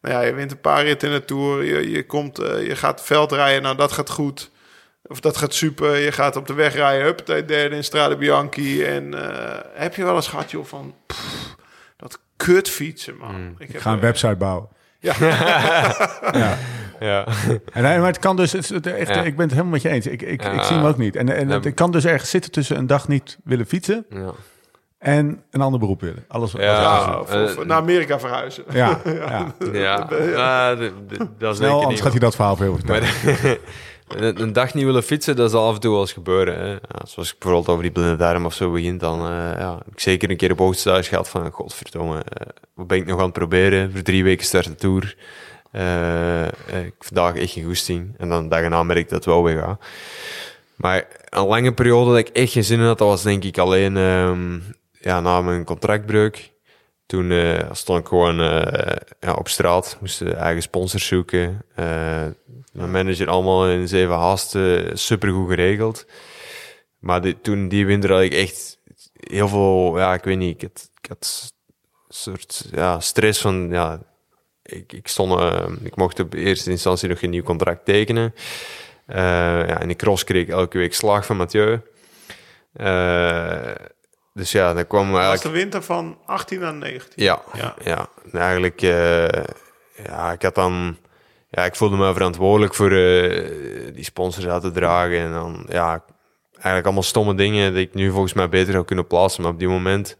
nou ja, je wint een paar ritten in de tour, je, je komt, eh, je gaat veld rijden, nou dat gaat goed, of dat gaat super. Je gaat op de weg rijden, hup, de derde in Strade Bianchi. En heb je wel eens gehad, joh, van pff, dat kut fietsen, man. Mm. Ik Ik ga een website bouwen. Ja. ja. Ja. En, maar het kan dus, het, echt, Ja. ik ben het helemaal met je eens. Ik, ik, ik zie hem ook niet. En, en het kan dus ergens zitten tussen een dag niet willen fietsen ja. en een ander beroep willen. Alles wat Ja. ja, of, of eh, naar Amerika verhuizen. ja, ja. Ja, dat is Snel, anders niet. gaat hij dat verhaal veel vertellen. Maar een, dag niet willen fietsen, dat zal af en toe wel eens gebeuren. Hè. Ja, zoals ik bijvoorbeeld over die blinde darm of zo begint, dan eh, ja, heb ik zeker een keer op hoogtestage gehad van, godverdomme, eh, wat ben ik nog aan het proberen? Voor drie weken start de Tour. Eh, eh, ik vandaag echt geen goesting. En dan erna merk ik dat wel weer gaat. Maar een lange periode dat ik echt geen zin in had, dat was denk ik alleen... ehm, ja, na mijn contractbreuk, toen eh, stond ik gewoon ja, op straat, moest eigen sponsors zoeken. Mijn manager allemaal in zeven haasten, supergoed geregeld. Maar die, toen die winter had ik echt heel veel, ja, ik weet niet, ik had, ik had een soort ja, stress van, ja, ik, ik, stond, uh, ik mocht op eerste instantie nog geen nieuw contract tekenen. Uh, ja, in de cross kreeg ik elke week slag van Mathieu. Uh, dus ja, dan kwam eigenlijk... was de winter van 18 naar 19? Ja, ja. ja. eigenlijk, ja, ik had dan... Ja, ik voelde me verantwoordelijk voor die sponsors uit te dragen. En dan, ja, eigenlijk allemaal stomme dingen die ik nu volgens mij beter zou kunnen plaatsen. Maar op die moment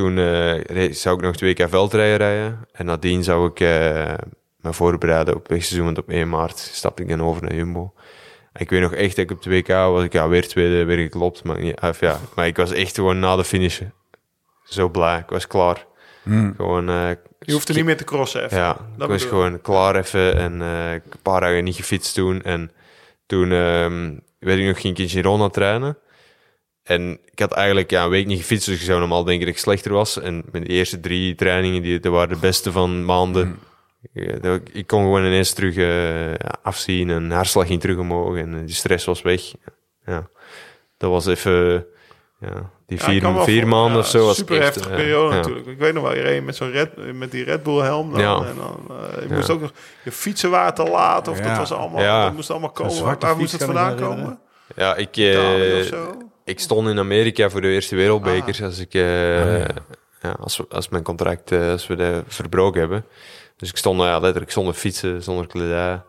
toen uh, zou ik nog twee keer veldrijden rijden. En nadien zou ik uh, me voorbereiden op wegseizoen. Want op 1 maart stapte ik dan over naar Jumbo. En ik weet nog echt dat ik op 2K was. Ik ja, weer tweede, weer geklopt. Maar, niet, of ja, maar ik was echt gewoon na de finish zo blij. Ik was klaar. Hmm. Gewoon, uh, je hoeft er niet meer te crossen even. Ja, dat ik was gewoon klaar even. En een paar dagen niet gefietst toen. En toen um, werd ik nog geen keer Girona trainen. En ik had eigenlijk ja, een week niet gefietst, dus ik zou normaal denken dat ik slechter was. En mijn eerste drie trainingen, die, dat waren de beste van maanden. Mm. Ik, ik, kon gewoon ineens terug uh, afzien en hartslag ging terug omhoog en die stress was weg. Ja, dat was even... Ja, die ja, vier, vier maanden ja, of zo was super echt, heftige periode natuurlijk. Ik weet nog wel, je reed met zo'n Red, met die Red Bull helm dan, en dan uh, je moest ook nog je fietsen waren te laat of dat was allemaal, dat moest allemaal komen. Waar moest het vandaan komen? Ja, ik, uh, ik stond in Amerika voor de eerste wereldbekers. Ah. Als, ik, uh, ja. ja. als, als mijn contract, uh, als we de verbroken hebben. Dus ik stond ja, letterlijk zonder fietsen, zonder kledij.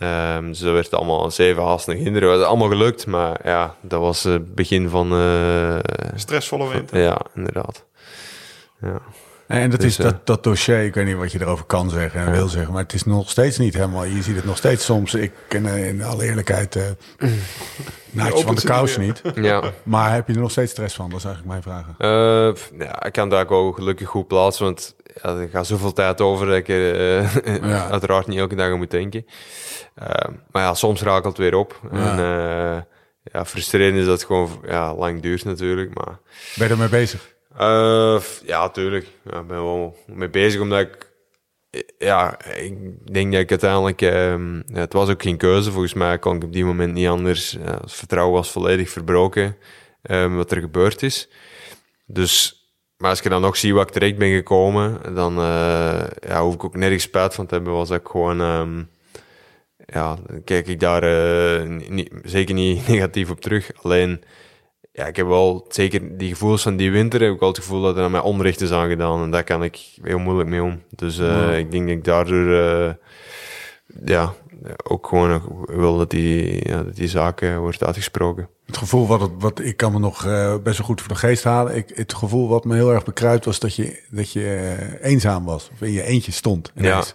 Um, dus dat werd allemaal zeven haasten kinderen. Dat was allemaal gelukt, maar ja, dat was het begin van... Uh, Stressvolle winter. Ja, inderdaad. Ja. En dat, is, eh, dat, dat dossier, ik weet niet wat je erover kan zeggen en wil zeggen, maar het is nog steeds niet helemaal. Je ziet het nog steeds soms. Ik ken eh, in alle eerlijkheid uh, naadjes van de kous niet. Ja. Maar heb je er nog steeds stress van? Dat is eigenlijk mijn vraag. Uh, ja, ik kan daar ook gelukkig goed plaatsen, want ja, er gaat zoveel tijd over dat ik er ja. uiteraard niet elke dag aan moet denken. maar ja, soms raakt het weer op. Ja. En ja, frustrerend is dat het gewoon ja, lang duurt natuurlijk. Maar... Ben je ermee bezig? Uh, ja, tuurlijk. Ja, ik ben wel mee bezig, omdat ik... Ja, ik denk dat ik uiteindelijk... Ja, het was ook geen keuze. Volgens mij kon ik op die moment niet anders. Het vertrouwen was volledig verbroken. Um, wat er gebeurd is. Dus... Maar als je dan nog ziet wat ik terecht ben gekomen, dan uh, ja, hoef ik ook nergens spijt van te hebben. Was ik gewoon... Um, ja, kijk ik daar niet, zeker niet negatief op terug. Alleen ja, ik heb wel zeker die gevoelens van die winter, heb ik wel het gevoel dat er aan mij onrecht is aangedaan. En daar kan ik heel moeilijk mee om. Dus uh, ik denk dat ik daardoor, uh, ja, ook gewoon wil dat die, ja, dat die zaak uh, wordt uitgesproken. Het gevoel wat, het, wat ik kan me nog best wel goed voor de geest halen. Ik, het gevoel wat me heel erg bekruipt was dat je, dat je eenzaam was. Of in je eentje stond. Ineens. Ja.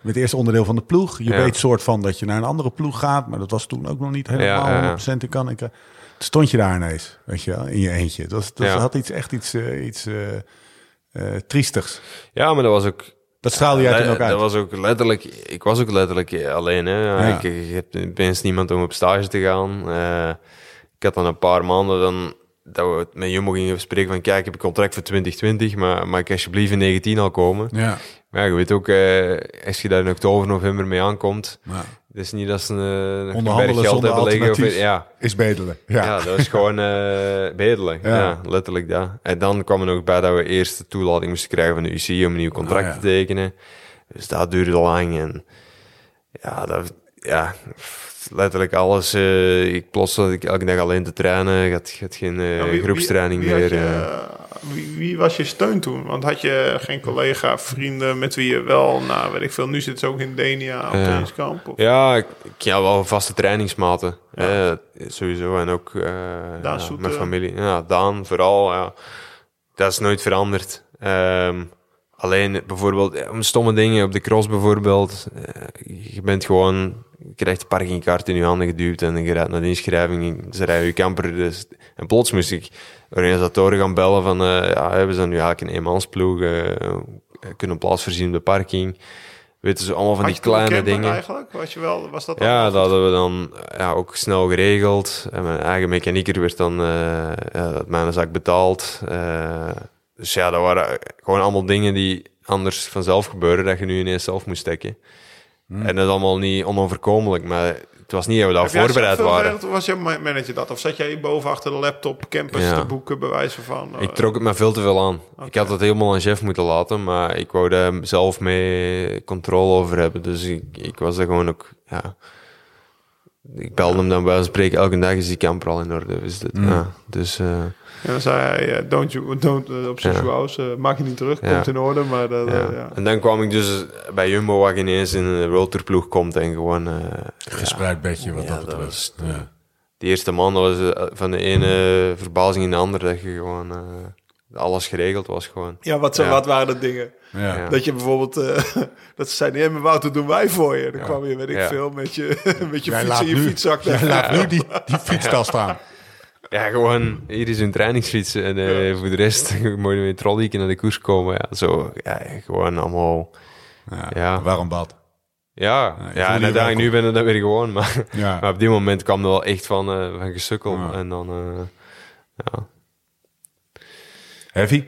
Met het eerste onderdeel van de ploeg. Je weet soort van dat je naar een andere ploeg gaat. Maar dat was toen ook nog niet helemaal ja, 100% in kan. Ik, stond je daar ineens, weet je wel, in je eentje. Dat, dat had iets, echt iets, uh, iets uh, uh, triestigs. Ja, maar dat was ook... Dat straalde jij toen ook uit. Dat was ook letterlijk... Ik was ook letterlijk alleen, hè. Ja. Ik, ik heb opeens niemand om op stage te gaan. ik had dan een paar maanden dan... Dat we met Jumbo gingen bespreken van... Kijk, ik heb een contract voor 2020, maar mag ik alsjeblieft in 19 al komen? Ja. Maar ja, je weet ook, als je daar in oktober, november mee aankomt... Ja het is niet dat ze een, een berg geld hebben liggen. Of, ja. Is bedelen. Ja. ja, dat is gewoon uh, bedelen. Ja. letterlijk dat. En dan kwam er nog bij dat we eerst de toelating moesten krijgen van de UC om een nieuw contract ah, te tekenen. Dus dat duurde lang. En ja, dat, ja letterlijk alles. Uh, ik plots dat ik elke dag alleen te trainen. Ik had, had geen uh, groepstraining meer wie, wie, was je steun toen? Want had je geen collega, vrienden met wie je wel, nou weet ik veel, nu zit ze ook in Denia op ja. kamp? Of? Ja, ik, ja, wel vaste trainingsmaten. Ja. sowieso. En ook ja, mijn familie. Ja, Daan vooral. Ja. Dat is nooit veranderd. Um, alleen bijvoorbeeld om stomme dingen op de cross bijvoorbeeld. Uh, je bent gewoon, je krijgt een parkingkaart in je handen geduwd en je rijdt naar de inschrijving. Ze rijden je camper. Dus, en plots moest ik organisatoren gaan bellen van, uh, ja, we zijn nu eigenlijk een eenmansploeg, uh, kunnen plaats voorzien op de parking. Weten ze allemaal van die kleine dingen. eigenlijk? Was, je wel, was dat Ja, dat hadden we dan ja, ook snel geregeld. En mijn eigen mechanieker werd dan eh ja, uit mijn zak betaald. Eh, dus ja, dat waren gewoon allemaal dingen die anders vanzelf gebeuren, dat je nu ineens zelf moest stekken. En dat is allemaal niet onoverkomelijk, maar het was niet dat we daar voorbereid waren. geregeld? Was je ma- manager dat? Of zat jij boven achter de laptop campus Ja. te boeken, bij wijze van? Ik eh, trok het me veel te veel aan. Ik had het helemaal aan chef moeten laten, maar ik wou daar zelf mee controle over hebben. Dus ik, ik was er gewoon ook, ja... Ik belde hem dan bij spreken elke dag is die camper al in orde. Dus, dat, ja, dus eh, En dan zei hij, eh, don't you, don't, eh, op zijn Ja. schouws, eh, maak je niet terug, Ja. komt in orde. Maar dat, ja. ja. En dan kwam ik dus bij Jumbo, waar ik ineens in een roadtourploeg komt en gewoon... eh, Gespreid bedje wat Ja, dat betreft. was- Ja. die eerste man dat was van de ene verbazing in de andere, dat je gewoon... eh, alles geregeld was gewoon. Ja, wat, zo, Ja. wat waren de dingen? Ja. Ja. Dat je bijvoorbeeld, eh, dat ze zeiden, nee, maar Wouter, doen wij voor je. Dan kwam je, weet ik Ja. veel, met je, met je Jij fiets in je nu- fietszak. Jij laat nu die, die fietstas staan. Ja, gewoon, hier is een trainingsfiets en eh, voor de rest moet je met een trolley naar de koers komen. Ja, zo, ja, gewoon allemaal... Ja. Ja. Waarom bad? Ja, ja, en uiteindelijk nu ben ik dat weer gewoon. Maar, Ja. maar op die moment kwam er wel echt van, eh, van gesukkel. Ja. En dan, eh, ja. Heavy?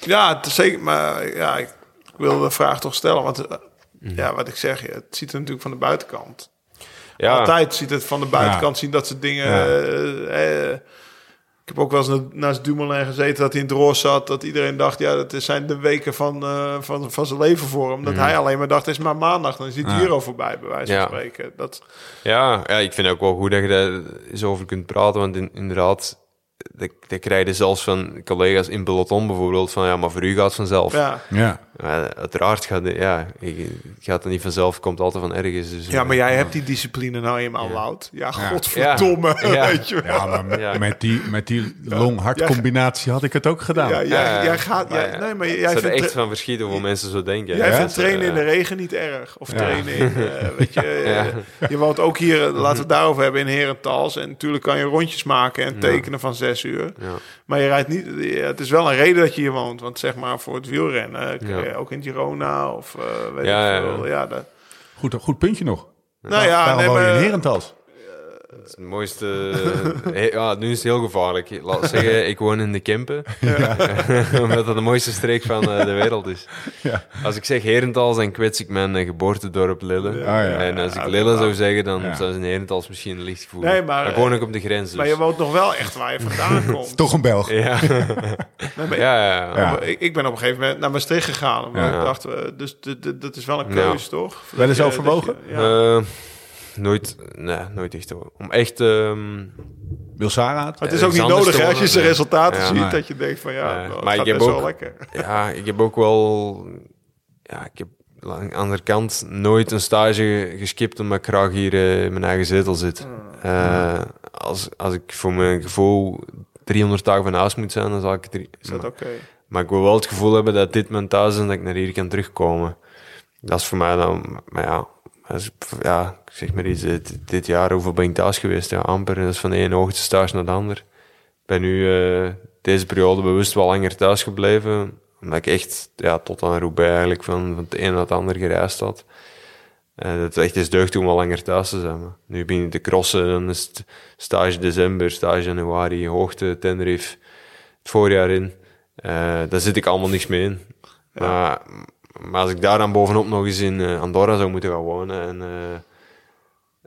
Ja, het is zeker. Maar ja, ik wil de vraag toch stellen. Want Mhm. ja, wat ik zeg, het ziet er natuurlijk van de buitenkant. Ja, Altijd ziet het van de buitenkant zien dat ze dingen. Ja. eh, eh, ik heb ook wel eens na- naast Dumoulin gezeten dat hij in het roos zat. Dat iedereen dacht, ja, dat zijn de weken van, eh, van, van zijn leven voor hem. Dat hij alleen maar dacht, het is maar maandag. Dan is hij. Ja. hier al voorbij, bij wijze van Ja. spreken. Dat, ja, ja, ik vind ook wel goed dat je daar eens over kunt praten. Want in- inderdaad, dat, dat krijg je zelfs van collega's in peloton bijvoorbeeld. Van ja, maar voor u gaat het vanzelf. ja. Ja. Maar uiteraard gaat het, ja, gaat het niet vanzelf, het komt altijd van ergens. Dus, ja, eh, maar jij hebt die discipline nou eenmaal, Wout. Ja, Ja. godverdomme, Ja. Ja. weet je wel. Ja, maar met, Ja. met die, met die long-hard combinatie had ik het ook gedaan. Ja, jij, gaat... maar jij- ja, nee, maar het jij zou er vindt... echt van verschieten hoeveel mensen zo denken. Jij Ja? vindt trainen in de regen niet erg. Of Ja. trainen in, eh, weet je, eh, Ja. je woont ook hier, eh, laten we het daarover hebben, in Herentals. En natuurlijk kan je rondjes maken en tekenen van zes uur. Ja. Maar je rijdt niet, ja, het is wel een reden dat je hier woont. Want zeg maar voor het wielrennen, kun je Ja. ook in Girona of eh weet Ja, ik ja, veel. ja. Ja, dat, Goed, goed puntje nog. nou ja, nee, woon je in maar, Herentals. Het is het mooiste... Ja, nu is het heel gevaarlijk. Laat ik zeggen, ik woon in de Kempen. Omdat dat de mooiste streek van eh, de wereld is. Ja. Als ik zeg Herentals, dan kwets ik mijn eh, geboortedorp Lille. Ah, ja. En als ik Ja, Lille ja. zou zeggen, dan Ja. zou ze in Herentals misschien licht voelen. Nee, maar, ik woon ook op de grens, dus. maar je woont nog wel echt waar je vandaan komt. Toch een Belg. Ja. Nee, ja, ja, ja. Ja. Ik, ik ben op een gegeven moment naar Maastricht gegaan. Omdat ik dacht, eh, dus dat is wel een Ja. keuze, toch? Wel eens overwogen? je- ja. Eh, nooit, nee, nooit echt. Om echt... ehm, Wil Sarah het? Maar het is Ja, ook niet nodig hè, als je zijn nee. resultaten Ja, ziet, dat je denkt van ja, nou, maar gaat ik heb best ook- wel lekker. Ja, ik heb ook wel... Ja, ik heb aan de andere kant nooit een stage geskipt omdat ik graag hier eh, in mijn eigen zetel zit. Eh, als, als ik voor mijn gevoel 300 dagen van huis moet zijn, dan zal ik het... drie- Is dat oké? Maar ik wil wel het gevoel hebben dat dit mijn thuis is en dat ik naar hier kan terugkomen. Dat is voor mij dan... Maar ja, ja zeg maar iets, dit, dit jaar, hoeveel ben ik thuis geweest? Ja, amper. Dat is van de ene hoogtestage naar de ander. Ik ben nu eh, deze periode bewust wel langer thuis gebleven. Omdat ik echt ja, tot aan Roubaix eigenlijk van, van het een naar het ander gereisd had. En het echt is deugd om wel langer thuis te zijn. maar Nu begin ik te crossen, dan is het stage december, stage januari, hoogte, Tenerife, het voorjaar in. Eh, daar zit ik allemaal niks mee in. Maar, maar als ik daar dan bovenop nog eens in eh, Andorra zou moeten gaan wonen en eh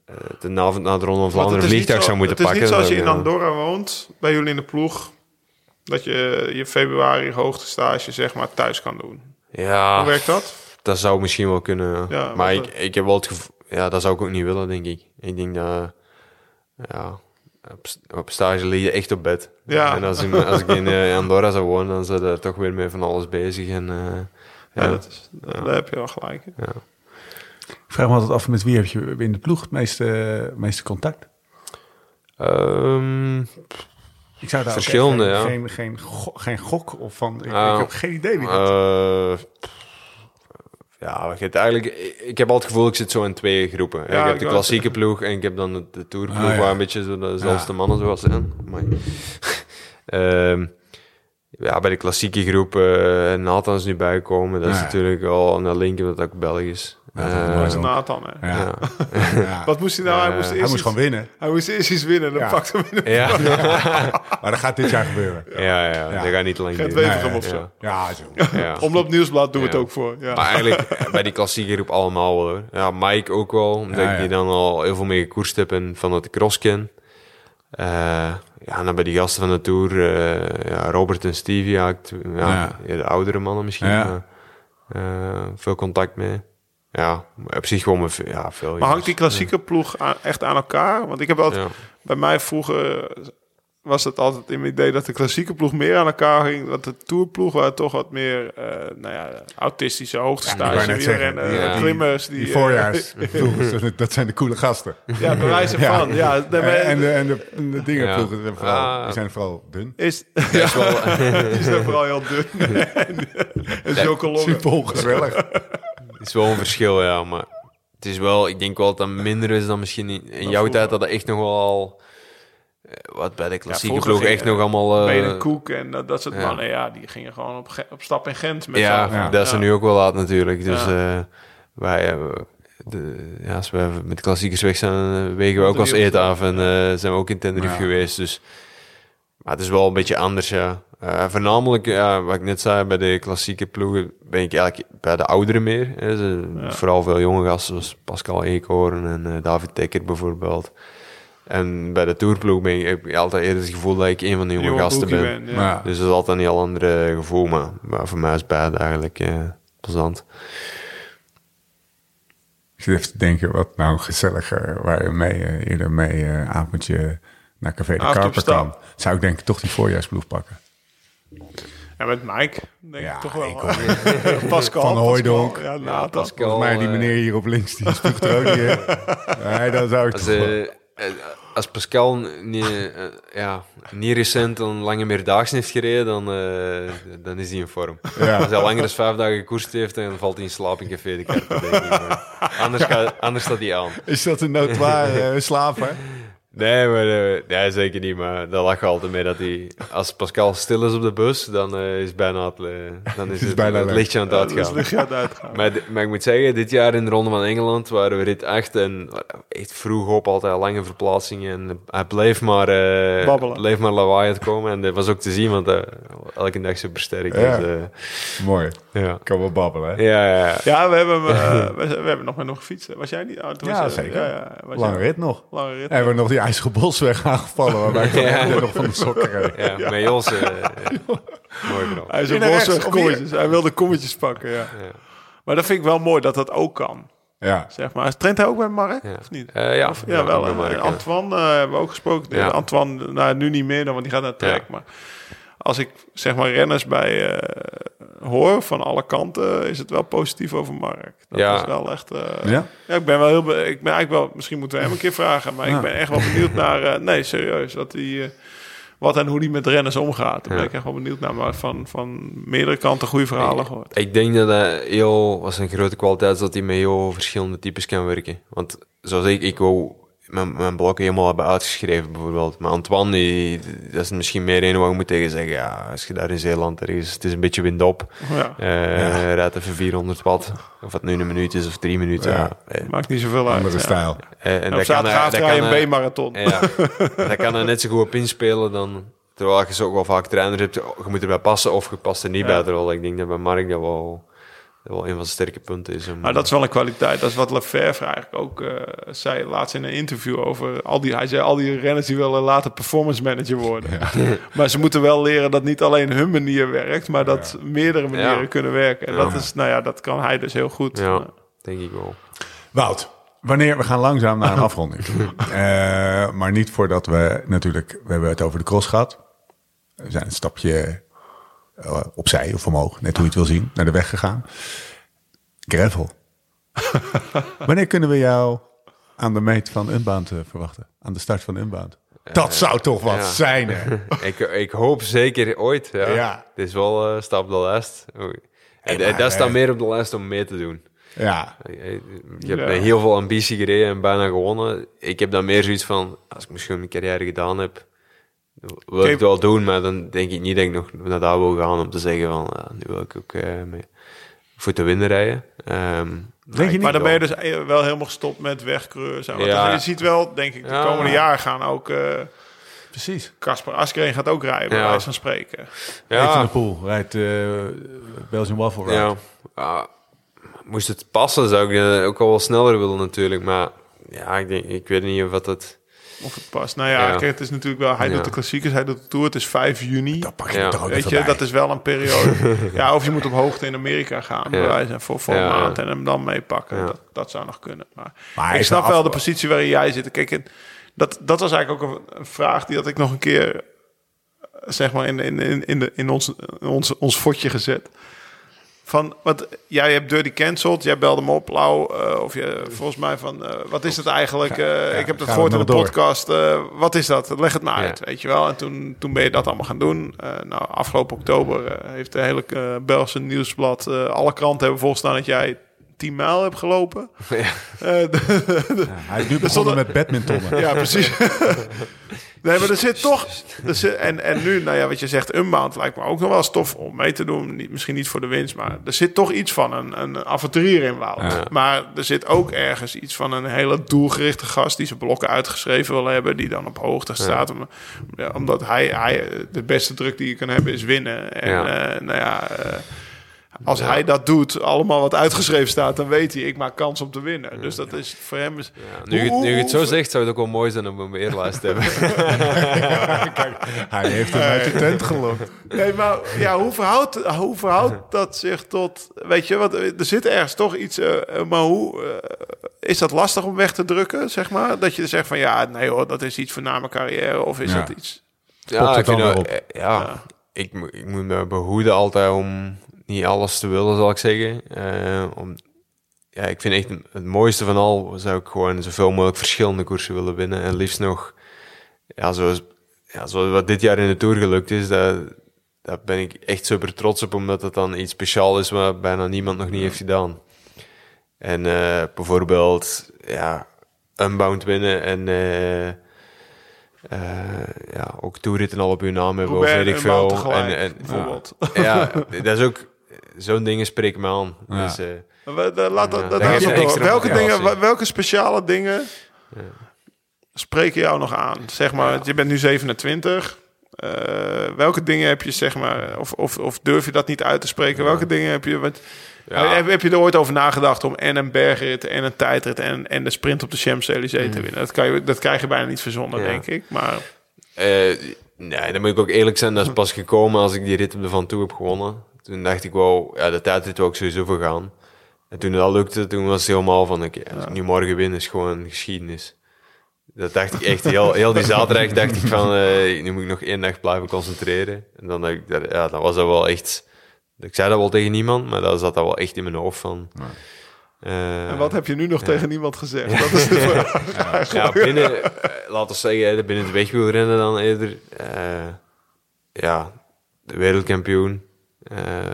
eh, de avond na de Ronde van Vlaanderen vliegtuig zo- zou moeten Het is pakken. niet zoals je in. Andorra woont, bij jullie in de ploeg, dat je je februari hoogtestage zeg maar thuis kan doen. Ja, Hoe werkt dat? dat zou misschien wel kunnen. Ja, maar ik, ik heb wel het gevoel... Ja, dat zou ik ook niet willen, denk ik. Ik denk dat... Ja, op, stage lig je echt op bed. Ja. En als, ik, als ik in Andorra zou wonen, dan zou daar toch weer mee van alles bezig. En, Ja, dat is, daar heb je wel gelijk. Ik vraag me altijd af, met wie heb je in de ploeg het meeste, meeste contact? ehm, Ik zou daar ook Verschillende, echt ja. geen, geen, geen, go- geen gok of van... Ik, ik heb geen idee wie dat... Eh, ja, hebt eigenlijk, ik- ik heb altijd het gevoel, ik zit zo in twee groepen. Ja, ik heb ik de klassieke ploeg en ik heb dan de, de tourploeg, Ah, ja. waar een beetje zo dezelfde mannen zoals zijn. Maar, Ehm, ja, bij de klassieke groep uh, Nathan is nu bijgekomen. Dat is Ja. natuurlijk al een link, omdat dat ook Eh, is Dat is Zo. Nathan, hè. Ja. ja. Ja. Wat moest hij nou? hij Eh, moest Hij eerst moest iets- gewoon winnen. Hij moest eerst iets winnen, dan Ja. pakt hem in de... Ja. Maar dat gaat dit jaar gebeuren. Ja, ja, Ja. dat gaat niet lang duren. Nee, of zo. Ja. Ja, zo. Ja. Omloop Nieuwsblad doen we Ja. het ook voor. Ja. Maar eigenlijk eh, bij die klassieke groep allemaal wel, hoor. Ja, Mike ook wel, omdat Ja, ik die ja. dan al heel veel mee gekoerst heb en van het cross ken. Eh, ja, en dan bij die gasten van de Tour, eh, ja, Robert en Stevie, ja, ik- ja, de oudere mannen misschien. Ja. maar, eh, veel contact mee. Ja, op zich gewoon met, ja, veel. Maar hangt die klassieke ploeg aan- echt aan elkaar? Want ik heb altijd... Ja. Bij mij vroeger was het altijd in mijn idee dat de klassieke ploeg meer aan elkaar ging. Dat de tourploeg waren toch wat meer, eh, nou ja, autistische hoogtestage, zeggen, wielrennen, die- die- klimmers. Die, Die eh, voorjaarsploegen, dat- dat zijn de coole gasten. ja, bij wijze Ja. Ja, En, en de, en de, en de dingenploegen Ja. zijn vooral, Ah. die zijn vooral dun. is, Dat is wel, die zijn vooral heel dun. en en zulke longen. Super ongezellig. Het is wel een verschil, ja. Maar het is wel, ik denk wel dat dat minder is dan misschien in, in jouw tijd. Dat het echt nog wel. eh, Wat bij de klassieke ploeg echt eh, nog allemaal. eh, Benen Koek en dat, dat soort ja. mannen, ja, die gingen gewoon op, op stap in Gent met ja, allen. dat is er nu ook wel laat natuurlijk. Dus Ja. eh, wij, eh, de, ja, als we met de klassiekers weg zijn, eh, wegen we ook als eten af. En eh, zijn we ook in Tenerife Ja. geweest. Dus, maar het is wel een beetje anders, ja. Eh, voornamelijk, ja, wat ik net zei, bij de klassieke ploegen ben ik eigenlijk bij de ouderen meer. Hè. Ze- Ja. Vooral veel jonge gasten, zoals Pascal Eekhoorn en eh, David Tekker bijvoorbeeld. En bij de tourploeg ben ik, heb ik altijd eerder het gevoel dat ik een van de jonge, gasten ben. ben, ja. Dus dat is altijd een heel ander eh, gevoel, maar, maar voor mij is beide eigenlijk eh, plezant. ik zit even te denken, wat nou gezelliger waar je mee, eh, eerder mee eh, avondje naar Café de Karper kan. Zou ik denk ik toch die voorjaarsploeg pakken. Ja, met Mike, denk Ja, ik toch wel. ik Pascal. Van Hooijdonk. Ja, Nathan. Pascal, Volgens mij die meneer hier op links, die spuugt er ook niet in. Nee, dan zou ik toch als Pascal niet, eh, ja, niet recent een lange meerdaags heeft gereden, dan, eh, dan is hij in vorm. Ja. Als hij langer dan vijf dagen gekoerst heeft, dan valt hij in slaap in Café de anders, anders staat hij aan. Is dat een notoire uh, slaper? Nee, maar, eh, nee, zeker niet. Maar daar lach je altijd mee dat hij... Als Pascal stil is op de bus, dan eh, is bijna het, eh, dan is Is het, bijna het lichtje aan het Ja, uitgaan. je aan het uitgaan. Maar, ik moet zeggen, dit jaar in de Ronde van Engeland waren we rit 8 en echt vroeg op, altijd lange verplaatsingen. En hij bleef maar, eh Babbelen. bleef maar lawaai uitkomen. En dat was ook te zien, want elke dag super sterk. Ja. Dus, eh, Mooi. ja. Kan wel babbelen, hè? Ja, ja, ja. Ja, we hebben, we, we hebben nog met nog gefietst. Was jij niet? Oh, Ja, was zeker. Ja, ja, was Lange jij- rit nog. Lange rit. En hebben we nog die IJzige Bosweg aangevallen, waarbij ik Ja. ja. nog van de sokken reed. ja, met Jos. eh, ja. Mooi verhaal. Hij kommetjes. Wilde kommetjes pakken, ja. Ja. Maar dat vind ik wel mooi dat dat ook kan. Ja. Zeg maar. Traint hij ook bij Mark? Ja. Of niet? Eh, ja, Of- ja, wel. hè. Mark, ja. Antoine eh, hebben we ook gesproken. Ja. Antoine, nou, nu niet meer dan, want die gaat naar trek. Ja. Maar als ik zeg maar renners bij eh, hoor van alle kanten, is het wel positief over Mark. Dat Ja. is wel echt. eh, Ja? ja, ik ben wel heel. be- Ik ben eigenlijk wel. Misschien moeten we hem een keer vragen. Maar Ja. ik ben echt wel benieuwd naar. eh, nee, serieus. Wat hij. eh, wat en hoe die met renners omgaat. Daar ben Ja. ik echt wel benieuwd naar. Maar van, van meerdere kanten goede verhalen gehoord. Ik denk dat dat heel, was een grote kwaliteit, is dat hij met heel verschillende types kan werken. Want zoals ik, ik wou mijn, mijn blokken helemaal hebben uitgeschreven bijvoorbeeld. Maar Antoine, die, dat is misschien meer een wat ik moet tegen zeggen. Ja, als je daar in Zeeland ergens, het is een beetje windop. Ja, eh rijdt even 400 watt. Of het nu een minuut is of drie minuten. Ja. Ja. Eh, maakt niet zoveel uit. Andere stijl. eh, en En op dat kan, dat kan, een B-marathon. ja, dat kan er net zo goed op inspelen dan... Terwijl je zo ook wel vaak trainers hebt, je moet erbij passen of je past er niet Ja. bij. Terwijl ik denk dat bij Mark dat wel, wel een van zijn sterke punten is. Om, Maar dat is wel een kwaliteit. Dat is wat Lefevre eigenlijk ook eh, zei laatst in een interview over al die. Hij zei al die renners die willen later performance manager worden. maar ze moeten wel leren dat niet alleen hun manier werkt, maar dat meerdere manieren Ja. kunnen werken. En Ja. dat is, nou ja, dat kan hij dus heel goed. Ja, denk ik wel. Wout, wanneer we gaan langzaam naar een afronding. Eh, maar niet voordat we natuurlijk, we hebben het over de cross gehad. We zijn een stapje eh, opzij of omhoog, net hoe je het wil zien, naar de weg gegaan. Gravel. wanneer kunnen we jou aan de meet van Unbound eh, verwachten? Aan de start van Unbound? Dat zou toch wat ja. zijn, hè? ik, ik hoop zeker ooit. Ja. Ja. Het is wel eh stap de. Oei. En, en dat staat eh, meer op de lijst om mee te doen. Ja, Je je hebt Ja. met heel veel ambitie gereden en bijna gewonnen. Ik heb dan meer zoiets van, als ik misschien mijn carrière gedaan heb, wil ik het wel doen, maar dan denk ik niet dat ik nog naar daar wil gaan om te zeggen van, ja, nu wil ik ook eh, mee voor te winnen rijden. Ehm, Denk je niet? Maar dan ben je dus eh, wel helemaal gestopt met. Want Ja. Je ziet wel, denk ik, de Ja. komende jaren gaan ook... eh Precies. Kasper Askreen gaat ook rijden, bij Ja. wijze van spreken. Ja. van ja, der Poel rijdt eh Belgian Waffle Ride. ja, moest het passen zou ik ook al wel sneller willen natuurlijk, maar ja, ik, denk, ik weet niet of wat het... Of het past. Nou ja, Ja. kijk, het is natuurlijk wel... Hij Ja. doet de klassiekers, hij doet de Tour. Het is 5 juni. Dat pak je Ja. toch ook Weet je, bij. dat is wel een periode. ja, of je moet op hoogte in Amerika gaan, bij Ja. wijze van voor, voor een maand en hem dan meepakken. Ja. Dat, dat zou nog kunnen. Maar, ik snap wel af- de positie waarin jij zit. Kijk, en dat, dat was eigenlijk ook een, een vraag die had ik nog een keer, eh, zeg maar, in, in, in, in, de, in ons, in ons, ons fotje gezet. Van, wat, jij hebt Dirty cancelled, jij belde me op, Lau, eh, of je, volgens mij van, eh, wat is het eigenlijk? Eh, ik heb dat gehoord in de door. podcast. wat is dat? Leg het maar Ja. uit, weet je wel. En toen, toen ben je dat allemaal gaan doen. Nou, afgelopen oktober heeft de hele Belgische nieuwsblad, alle kranten hebben volgestaan dat jij 10 mijl hebt gelopen. Ja. De- Ja, hij is nu begonnen met badmintonnen. ja, precies. nee, maar er zit toch... Er zit, en, en nu, nou ja, wat je zegt, Unbound lijkt me ook nog wel stof om mee te doen. Niet, misschien niet voor de winst, maar er zit toch iets van een, een avonturier in Wout. Ja. Maar er zit ook ergens iets van een hele doelgerichte gast... die zijn blokken uitgeschreven wil hebben, die dan op hoogte staat. Om, ja, omdat hij, hij... De beste druk die je kan hebben is winnen. En Ja. eh, nou ja... eh, als hij dat doet, allemaal wat uitgeschreven staat, dan weet hij, ik maak kans om te winnen. Dus dat is voor hem is. Ja, nu, je, het- nu je het zo zegt, zou het ook wel mooi zijn om een eerlijst te hebben. Kijk, hij heeft hem uit de tent gelokt. Nee, maar ja, hoe verhoudt, hoe verhoudt dat zich tot, weet je, want er zit ergens toch iets, eh, eh, maar hoe eh, is dat lastig om weg te drukken, zeg maar? Dat je zegt van ja, nee hoor, dat is iets voor na mijn carrière, of is Ja. dat iets? Ja, ik vind ja, ik moet me behoeden altijd om niet alles te willen, zal ik zeggen. Eh, om, ja, ik vind echt het mooiste van al, zou ik gewoon zoveel mogelijk verschillende koersen willen winnen. En liefst nog, ja, zoals, ja, zoals wat dit jaar in de Tour gelukt is, dat, daar ben ik echt super trots op, omdat het dan iets speciaals is wat bijna niemand nog niet heeft gedaan. En eh, bijvoorbeeld, ja, Unbound winnen en... eh, ja, ook toeritten al op uw naam hebben, of weet ik veel. en, bijvoorbeeld. ja, dat is ook... Zo'n dingen spreken me aan. Ja. Dus, eh, We- de- Laat dat, Ja, dat extra welke, dingen, welke speciale dingen spreken jou nog aan? Zeg maar, je bent nu 27. Eh, welke dingen heb je, zeg maar, of, of, of durf je dat niet uit te spreken? Welke dingen heb je, wat, Ja. heb, heb je er ooit over nagedacht om en een bergrit en een tijdrit en, en de sprint op de Champs-Élysées te winnen? Dat, kan je, dat krijg je bijna niet verzonnen, Ja. denk ik. Maar eh, nee, dan moet ik ook eerlijk zijn. Dat is pas gekomen als ik die rit op de Van Toe heb gewonnen. Toen dacht ik, wow, ja, de tijdrit wil ik sowieso voor gaan. En toen dat lukte, toen was het helemaal van, oké, nu morgen win, is gewoon geschiedenis. Dat dacht ik echt. Heel, heel die zaterdag dacht ik van, eh, nu moet ik nog één dag blijven concentreren. En dan, dacht ik, dat, ja, dan was dat wel echt... Ik zei dat wel tegen niemand, maar dat zat dat wel echt in mijn hoofd van... eh, en wat heb je nu nog tegen niemand gezegd? Dat is de vraag. ja, binnen, eh, laten we zeggen, binnen het wegwielrennen dan eerder. ja, de wereldkampioen. Eh,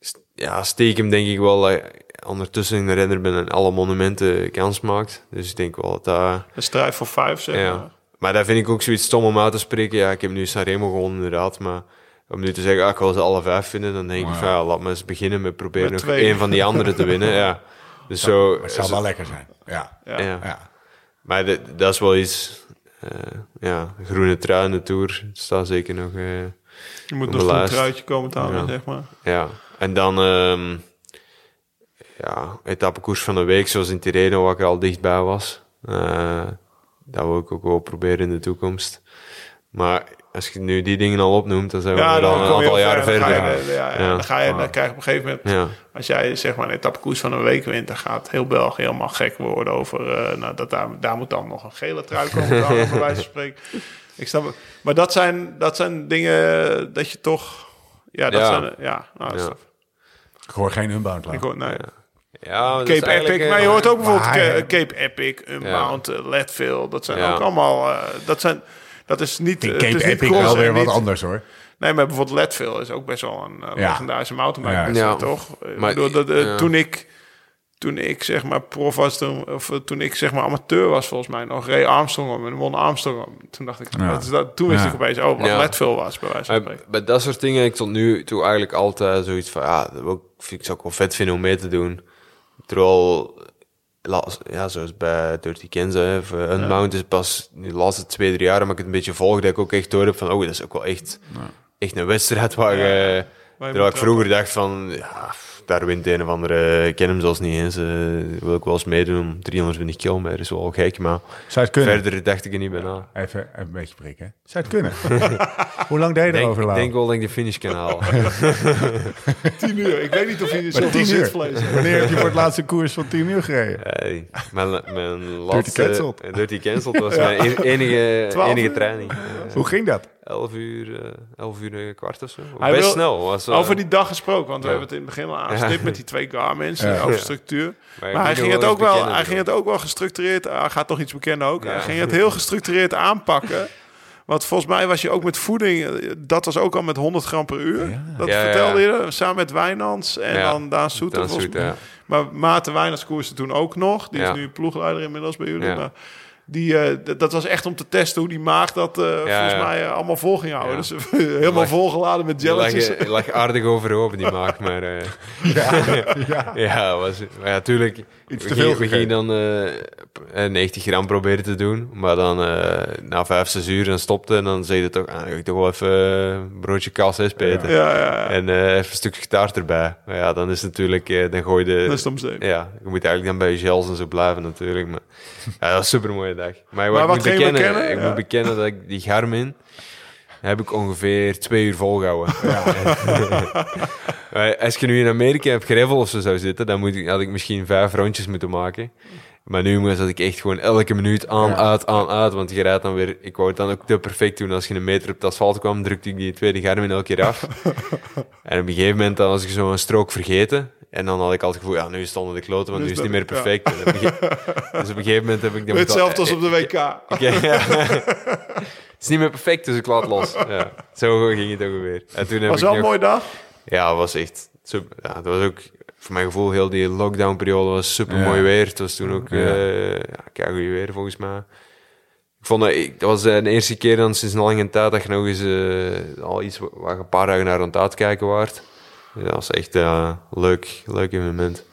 st- ja, stiekem denk ik wel dat ondertussen een renner ben en alle monumenten kans maakt. Dus ik denk wel dat dat... Een strijd voor vijf, zeg Ja. maar. Maar daar vind ik ook zoiets stom om uit te spreken. Ja, ik heb nu Sanremo gewonnen, inderdaad. Maar om nu te zeggen, ah, ik wil ze alle vijf vinden, dan denk ik Maar- van ja, laat me eens beginnen met proberen Met nog één van die anderen te winnen. Ja. Dus zo, Het zou wel lekker zijn. Ja. Ja. ja. ja. Maar de- dat is wel iets. eh, ja, groene trui in de tour. Het staat zeker nog. eh, Je moet nog een truitje komen te halen, Ja. zeg maar. ja. En dan. ehm ja, etappekoers van de week, zoals in Tirreno, waar ik er al dichtbij was. Eh, dat wil ik ook wel proberen in de toekomst. Maar als je nu die dingen al opnoemt, dan zijn we Ja, weer al een aantal al jaren Dan ga verder. je, ja, ja. Dan, ga je, dan krijg je op een gegeven moment... Als jij zeg maar een etappekoers van een week wint... dan gaat heel België helemaal gek worden over... eh, nou, dat daar, daar moet dan nog een gele trui komen. bij wijze van spreken. Ik snap het. Maar dat zijn, dat zijn dingen dat je toch... Ja, dat Ja. zijn... Ja, nou, Ja. ik. Hoor geen unbound ik. hoor, nee. ja is Cape Epic. eh, Maar je hoort ook bijvoorbeeld maar- Cape Epic, Unbound, eh, Leadville. Dat zijn Ja. ook allemaal... eh, dat zijn... Dat is niet... Het is Cape niet Epic wel weer wat niet- anders hoor. Nee, maar bijvoorbeeld Leadville is ook best wel een eh, Ja. legendarische mountainbike Ja. Ja. toch? Maar- dat, eh, ja. Toen ik toen ik zeg maar prof was, toen, of eh, toen ik zeg maar amateur was volgens mij nog, reed Armstrong om en won Armstrong om. Toen dacht ik, Ja. dat is dat, toen wist Ja. ik opeens, oh, wat Ja. Leadville was, bij wijze van Maar spreken. bij dat soort dingen ik tot nu toe eigenlijk altijd zoiets van, ja, dat ik, vind ik zou ik wel vet vinden om mee te doen. Terwijl, ja, zoals bij Dirty hè, of uh, Unmount is pas de laatste twee, drie jaar, maar ik het een beetje volg, dat ik ook echt door heb van, oh, dat is ook wel echt, echt een wedstrijd waar, je- Waar je terwijl ik vroeger dacht van, ja, pff, daar wint een of andere, ik ken hem zelfs niet eens, eh, wil ik wel eens meedoen om 320 kilometer, is wel gek, maar Zou je het kunnen? verder dacht ik er niet bij na. Even, even een beetje prikken. Zou het kunnen? Hoe lang deed je erover, ik denk wel dat ik de finish kan halen. Tien uur. Ik weet niet of je zoveel tien uur. zitvlees hebt. Wanneer heb je voor het laatste koers van 10 uur gereden? Hey, mijn, mijn laatste... cancelled. Dirty Cancelled was mijn e- enige, Twaalf enige uur? training. Hoe ging dat? 11 uur, eh 11 uur een kwart of zo. Hij Best wil- snel. Was, eh, Over die dag gesproken, want we hebben het in het begin al aanstipt met die twee Garmin's, Ja. eh, over structuur. maar hij ging, het ook wel, hij ging het ook wel gestructureerd, hij gaat toch iets bekennen ook, Ja. hij ging het heel gestructureerd aanpakken. Want volgens mij was je ook met voeding, eh, dat was ook al met 100 gram per uur. Ja. Dat Ja, vertelde ja. je, samen met Wijnands en Ja. dan Daan Soeter. Maar Maarten Wijnands koerste toen ook nog. Die Ja. is nu ploegleider inmiddels bij jullie. Ja. Maar die, eh, dat was echt om te testen hoe die maag dat eh, volgens ja. mij eh, allemaal vol ging houden. Ja. Dus helemaal lag- volgeladen met Je lag, jelletjes. je lag aardig overhoop, die maag, maar... eh, Ja. ja, was, maar ja, tuurlijk. Iets we te gingen, veel we gingen dan eh, eh, 90 gram proberen te doen. Maar dan eh, na 5, 6 uur dan stopte. En dan zei je toch, ah, ik toch wel even een broodje kaas speten. Ja, ja, ja. En eh, even een stukje taart erbij. Maar ja, dan is natuurlijk, eh, dan gooi je de... Ja, je moet eigenlijk dan bij je gels en zo blijven natuurlijk. Maar ja, dat was super mooie dag. Maar, Maar ik wat moet ging je bekennen, bekennen? ik Ja. moet bekennen dat ik die Garmin heb ik ongeveer twee uur volgehouden. Maar Als je nu in Amerika op gravel of zo zou zitten, dan moet ik, had ik misschien vijf rondjes moeten maken. Maar nu zat ik echt gewoon elke minuut aan, Ja. uit, aan, uit. Want je rijdt dan weer... Ik wou het dan ook te perfect doen. Als je een meter op het asfalt kwam, drukte ik die tweede Garmin elke keer af. en op een gegeven moment dan was ik zo een strook vergeten. En dan had ik altijd het gevoel, ja, nu is het onder de kloten, want nu is het niet meer perfect. Dus op een gegeven moment heb ik... dan Hetzelfde als op de WK. Ja, ja. het is niet meer perfect, dus ik laat los. Ja. Zo ging het ongeveer. En toen heb Was ik wel een nog- mooie dag. ja, het was echt super. Ja, dat was ook voor mijn gevoel heel die lockdown-periode was super mooi Ja. weer. Het was toen ook Ja. eh ja, goeie weer volgens mij. Ik vond dat, ik, dat was eh, de eerste keer dan sinds een lange tijd dat je nog eens eh, al iets wa- waar je een paar dagen naar aan het uitkijken waard. Ja, dat was echt eh, leuk, leuk evenement.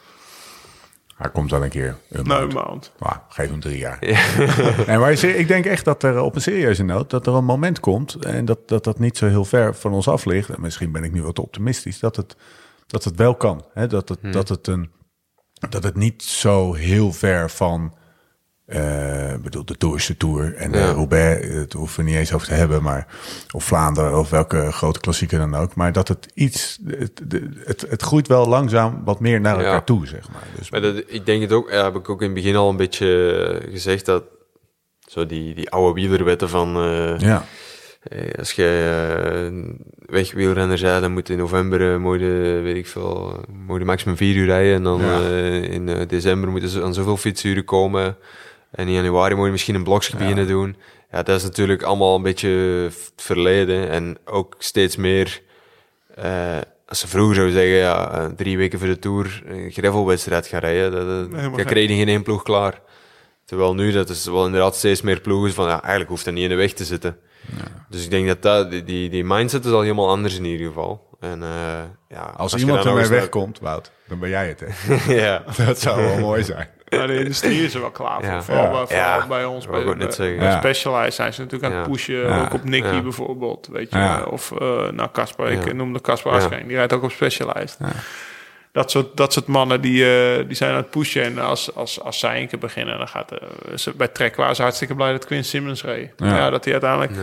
Hij komt wel een keer. Een Nou, maand. maand. Nou, geef hem drie jaar. Nee, maar se- ik denk echt dat er op een serieuze noot... dat er een moment komt... en dat dat, dat niet zo heel ver van ons af ligt... en misschien ben ik nu wat optimistisch... dat het, dat het wel kan. Hè? Dat, het, dat, het een, dat het niet zo heel ver van... eh, ik bedoel, de Tour is de Tour. En Ja. eh, Roubaix, het hoeven we niet eens over te hebben... maar of Vlaanderen of welke grote klassieker dan ook. Maar dat het iets... Het, het, het groeit wel langzaam wat meer naar Ja. elkaar toe, zeg maar. Dus Maar dat, ik denk het ook, ja, heb ik ook in het begin al een beetje eh, gezegd dat zo die, die oude wielerwetten van eh, ja. eh, als je uh, wegwielrenner bent, dan moet in november uh, je, weet ik veel, moet je maximum vier uur rijden en dan Ja. eh, in eh, december moeten ze aan zoveel fietsuren komen en in januari moet je misschien een blokje beginnen doen. Ja, dat is natuurlijk allemaal een beetje verleden en ook steeds meer eh, als ze vroeger zouden zeggen, ja, eh, drie weken voor de Tour, een gravelwedstrijd gaan rijden, dat, dat, gek. kreeg je geen één ploeg klaar. Terwijl nu, dat is wel inderdaad steeds meer ploegen van, ja, eigenlijk hoeft dat niet in de weg te zitten. Dus ik denk dat, dat die, die, mindset is al helemaal anders in ieder geval. En, eh, ja, Als, je iemand dan nog ermee wegkomt, Wout, dan ben jij het. Hè? ja. Dat zou wel mooi zijn. Maar de industrie is er wel klaar voor. Ja. Vooral, Ja. bij- vooral Ja. bij ons. Bij, bij-. Specialized zijn ze natuurlijk aan het pushen. Ja. Ook op Nicky Ja. bijvoorbeeld. Weet je. Ja. Of eh nou, Casper. Ik Ja. noemde Casper Ja. Askren. Die rijdt ook op Specialized. Dat, soort, dat soort mannen die, eh, die zijn aan het pushen. En als, als, als zij een keer beginnen, dan gaat... eh, ze, bij Trek waren ze hartstikke blij dat Quinn Simmons reed. Ja. Ja. dat hij uiteindelijk... Ja.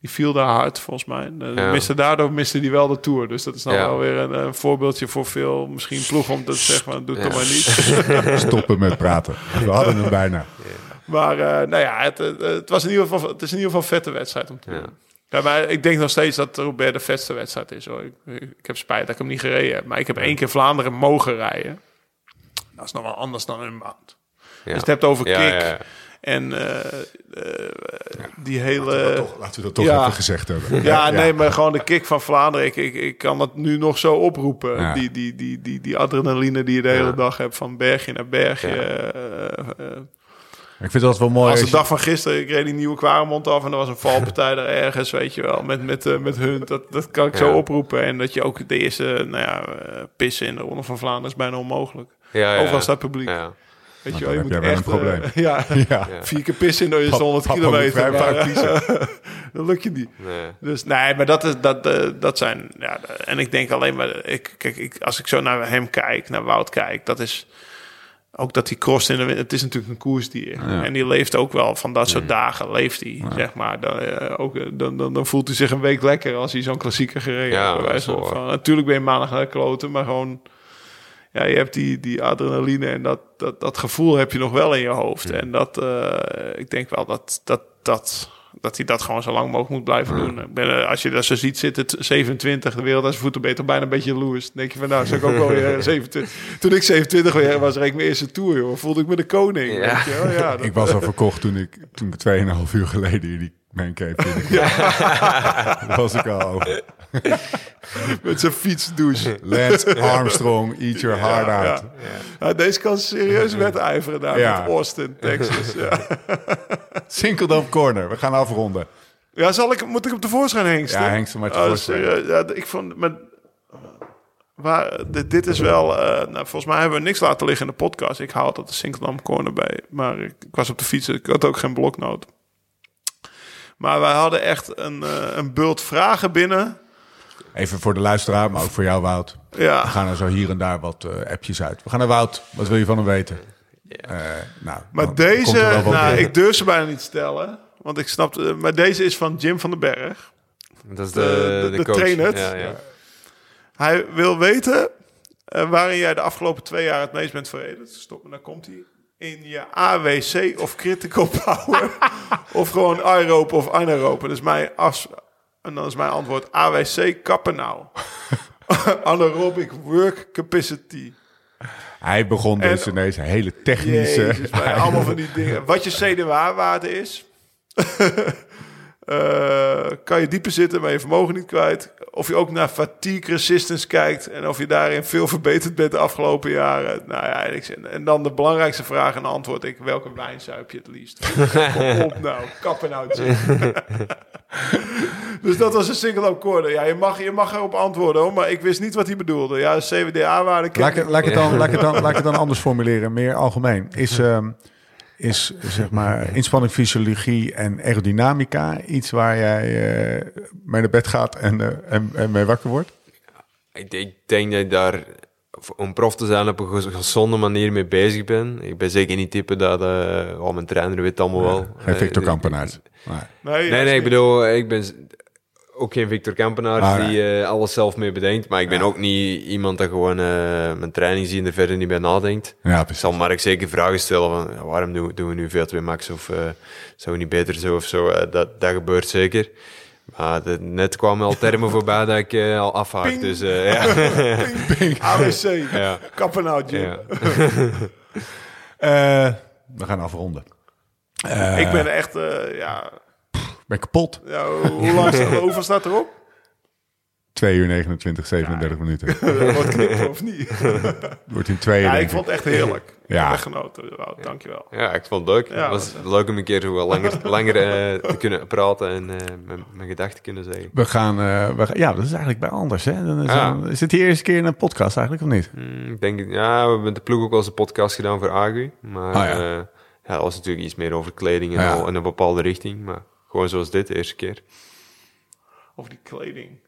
Die viel daar hard, volgens mij. De- Ja. miste, daardoor miste hij wel de Tour. Dus dat is nou Ja. wel weer een, een voorbeeldje voor veel... Misschien ploeg om te zeggen, van, doe het Ja. maar niet. Stoppen met praten. We hadden hem bijna. Maar eh, nou ja, het, het, was in ieder geval, het is in ieder geval een vette wedstrijd om te Ja. doen. Ja, maar ik denk nog steeds dat Roubaix de vetste wedstrijd is. Hoor. Ik, ik heb spijt dat ik hem niet gereden heb. Maar ik heb één keer Vlaanderen mogen rijden. Dat is nog wel anders dan een maand. Ja. Dus het hebt over Ja, kick. ja, ja. En eh, eh, die hele... Toch, laten we dat toch Ja. even gezegd hebben. Ja, nee, maar gewoon de kick van Vlaanderen. Ik, ik, ik kan dat nu nog zo oproepen. Die, die, die, die, die adrenaline die je de hele dag hebt van bergje naar bergje. Ja. Eh, eh, Ik vind dat wel mooi. als de dag van gisteren, ik reed die nieuwe Kwaremond af en er was een valpartij daar ergens, weet je wel, met, met, eh, met hun. Dat, dat kan ik zo oproepen. En dat je ook de eerste, nou ja, eh, pissen in de Ronde van Vlaanderen is bijna onmogelijk. Ja, ja. Overal staat publiek. Ja. Weet je Nou, wel, je dan moet heb echt... een eh, ja, ja. Ja. vier keer pissen eerste Pap- 100 papa moet kilometer. maar, dat lukt je niet. Nee. Dus nee, maar dat, is, dat, eh, dat zijn. Ja, en ik denk alleen maar. Ik, kijk, ik, als ik zo naar hem kijk, naar Wout kijk, dat is. Ook dat hij cross in de wind. Het is natuurlijk een koersdier. Ja. En die leeft ook wel van dat soort dagen. Leeft hij, zeg maar. Dan, eh, ook, dan, dan, dan voelt hij zich een week lekker als hij zo'n klassieker gereden Ja, heeft. Natuurlijk ben je maandag naar kloten, maar gewoon. Ja, je hebt die, die adrenaline en dat, dat, dat gevoel heb je nog wel in je hoofd. En dat, eh, ik denk wel dat, dat, dat, dat hij dat gewoon zo lang mogelijk moet blijven doen. Ik ben, eh, als je dat zo ziet zitten, t- 27, de wereld aan zijn voeten beter, bijna een beetje. Dan denk je van, nou, zou ik ook wel weer eh, 27. Toen ik 27 weer was, reed ik mijn eerste tour, joh. Voelde ik me de koning. Ja. Weet je? Ja, dat- Ik was al verkocht toen ik, toen ik 2,5 uur geleden in die mancave ging. Daar was ik al over. met zijn fietsdouche. Lance Armstrong, eat your heart Ja, out. ja. Deze kan serieus wedijveren daar Ja. met Austin, Texas. Ja. Sinkeldam Corner, we gaan afronden. ja, zal ik, moet ik hem tevoorschijn hengsten? Ja, hengst maar Oh, tevoorschijn. serieus? ja, ik vond... Maar, waar, dit, dit is wel... eh, nou, volgens mij hebben we niks laten liggen in de podcast. Ik haal altijd de Sinkeldam Corner bij. Maar ik, ik was op de fiets, ik had ook geen bloknoot. Maar wij hadden echt een, eh, een bult vragen binnen. Even voor de luisteraar, maar ook voor jou, Wout. We Ja, gaan er zo hier en daar wat eh, appjes uit. We gaan naar Wout. Wat wil je van hem weten? Eh, nou, maar deze... Nou, ik durf ze bijna niet stellen. Want ik snap... eh, Maar deze is van Jim van den Berg. Dat is De- de, de- de, de coach. trainer. Ja, ja. Hij wil weten eh, waarin jij de afgelopen twee jaar het meest bent verrederd. Stop me, dan komt hij. In je AWC of critical power. of gewoon aeropen of anaeropen. Dus mijn as en dan is mijn antwoord AWC kappen nou. Anaerobic work capacity. Hij begon En- dus ineens hele technische... Jezus, allemaal van die dingen. Wat je CDWA-waarde is. Eh, kan je dieper zitten, maar je vermogen niet kwijt. Of je ook naar fatigue resistance kijkt. En of je daarin veel verbeterd bent de afgelopen jaren. Nou ja, en dan de belangrijkste vraag en antwoord ik. Welke wijn zuip je het liefst? Kom op nou, kappen nou. Dus dat was een single akkoord. Ja, je mag, je mag erop antwoorden hoor. Maar ik wist niet wat hij bedoelde. Ja, CWDA-waarde. Laat ik laat, ik het dan, laat, ik het dan, laat ik het dan anders formuleren, meer algemeen. Is, ehm, is zeg maar inspanning, fysiologie en aerodynamica iets waar jij eh, mee naar bed gaat en, eh, en, en mee wakker wordt? Ik, ik denk dat ik daar om prof te zijn op een gez- gezonde manier mee bezig ben. Ik ben zeker niet type dat... eh oh, mijn trainer weet het allemaal wel. Geen Victor Kampenaert. Nee. Nee, Nee, nee, ik bedoel, ik ben ook geen Victor Kampenaar Ah, die eh, alles zelf mee bedenkt. Maar ik ben ook niet iemand dat gewoon eh, mijn training ziet en er verder niet bij nadenkt. Ja, Ik precies. zal Mark zeker vragen stellen van ja, waarom doen, doen we nu V2 Max of eh, zou we niet beter zo of zo. Dat, dat gebeurt zeker. Maar de- net kwamen al termen voorbij dat ik al afhaak. Ping. Dus eh, ja. AWC. ja. Kappen Jim. we gaan afronden. Eh, Ik ben echt, eh, ja, ben kapot. ja, hoe lang staat, hoeveel staat erop? 2 uur 29, 37 minuten. Wat knippen of niet? Wordt in tweeën, Ja, ik vond het echt heerlijk. Ja. Ik genoten. Dankjewel. ja, ik vond het leuk. Ja, het was leuk om een keer zo wat langer, langer eh, te kunnen praten en eh, mijn, mijn gedachten kunnen zeggen. We gaan, eh, we gaan... Ja, dat is eigenlijk bij anders, hè? Dan is, Ja. dan- is het de eerste keer in een podcast eigenlijk, of niet? Hmm, ik denk, ja, we hebben met de ploeg ook wel eens een podcast gedaan voor Agu. Maar Ah, ja. dat was natuurlijk iets meer over kleding en Ja. al in een bepaalde richting. Maar gewoon zoals dit, de eerste keer. Of die kleding. Zullen